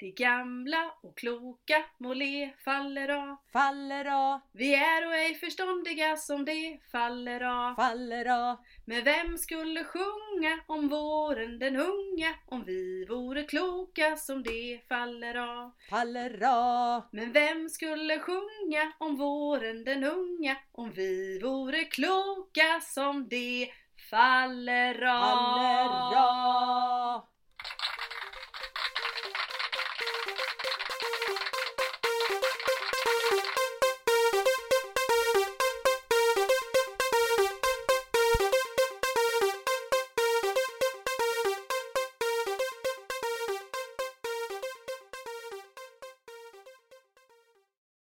Det gamla och kloka må le faller av. Faller av, Vi är och ej förståndiga som det faller av. faller av. Men vem skulle sjunga om våren den unga om vi vore kloka som det faller av? Faller av, Men vem skulle sjunga om våren den unga om vi vore kloka som det faller av? faller av.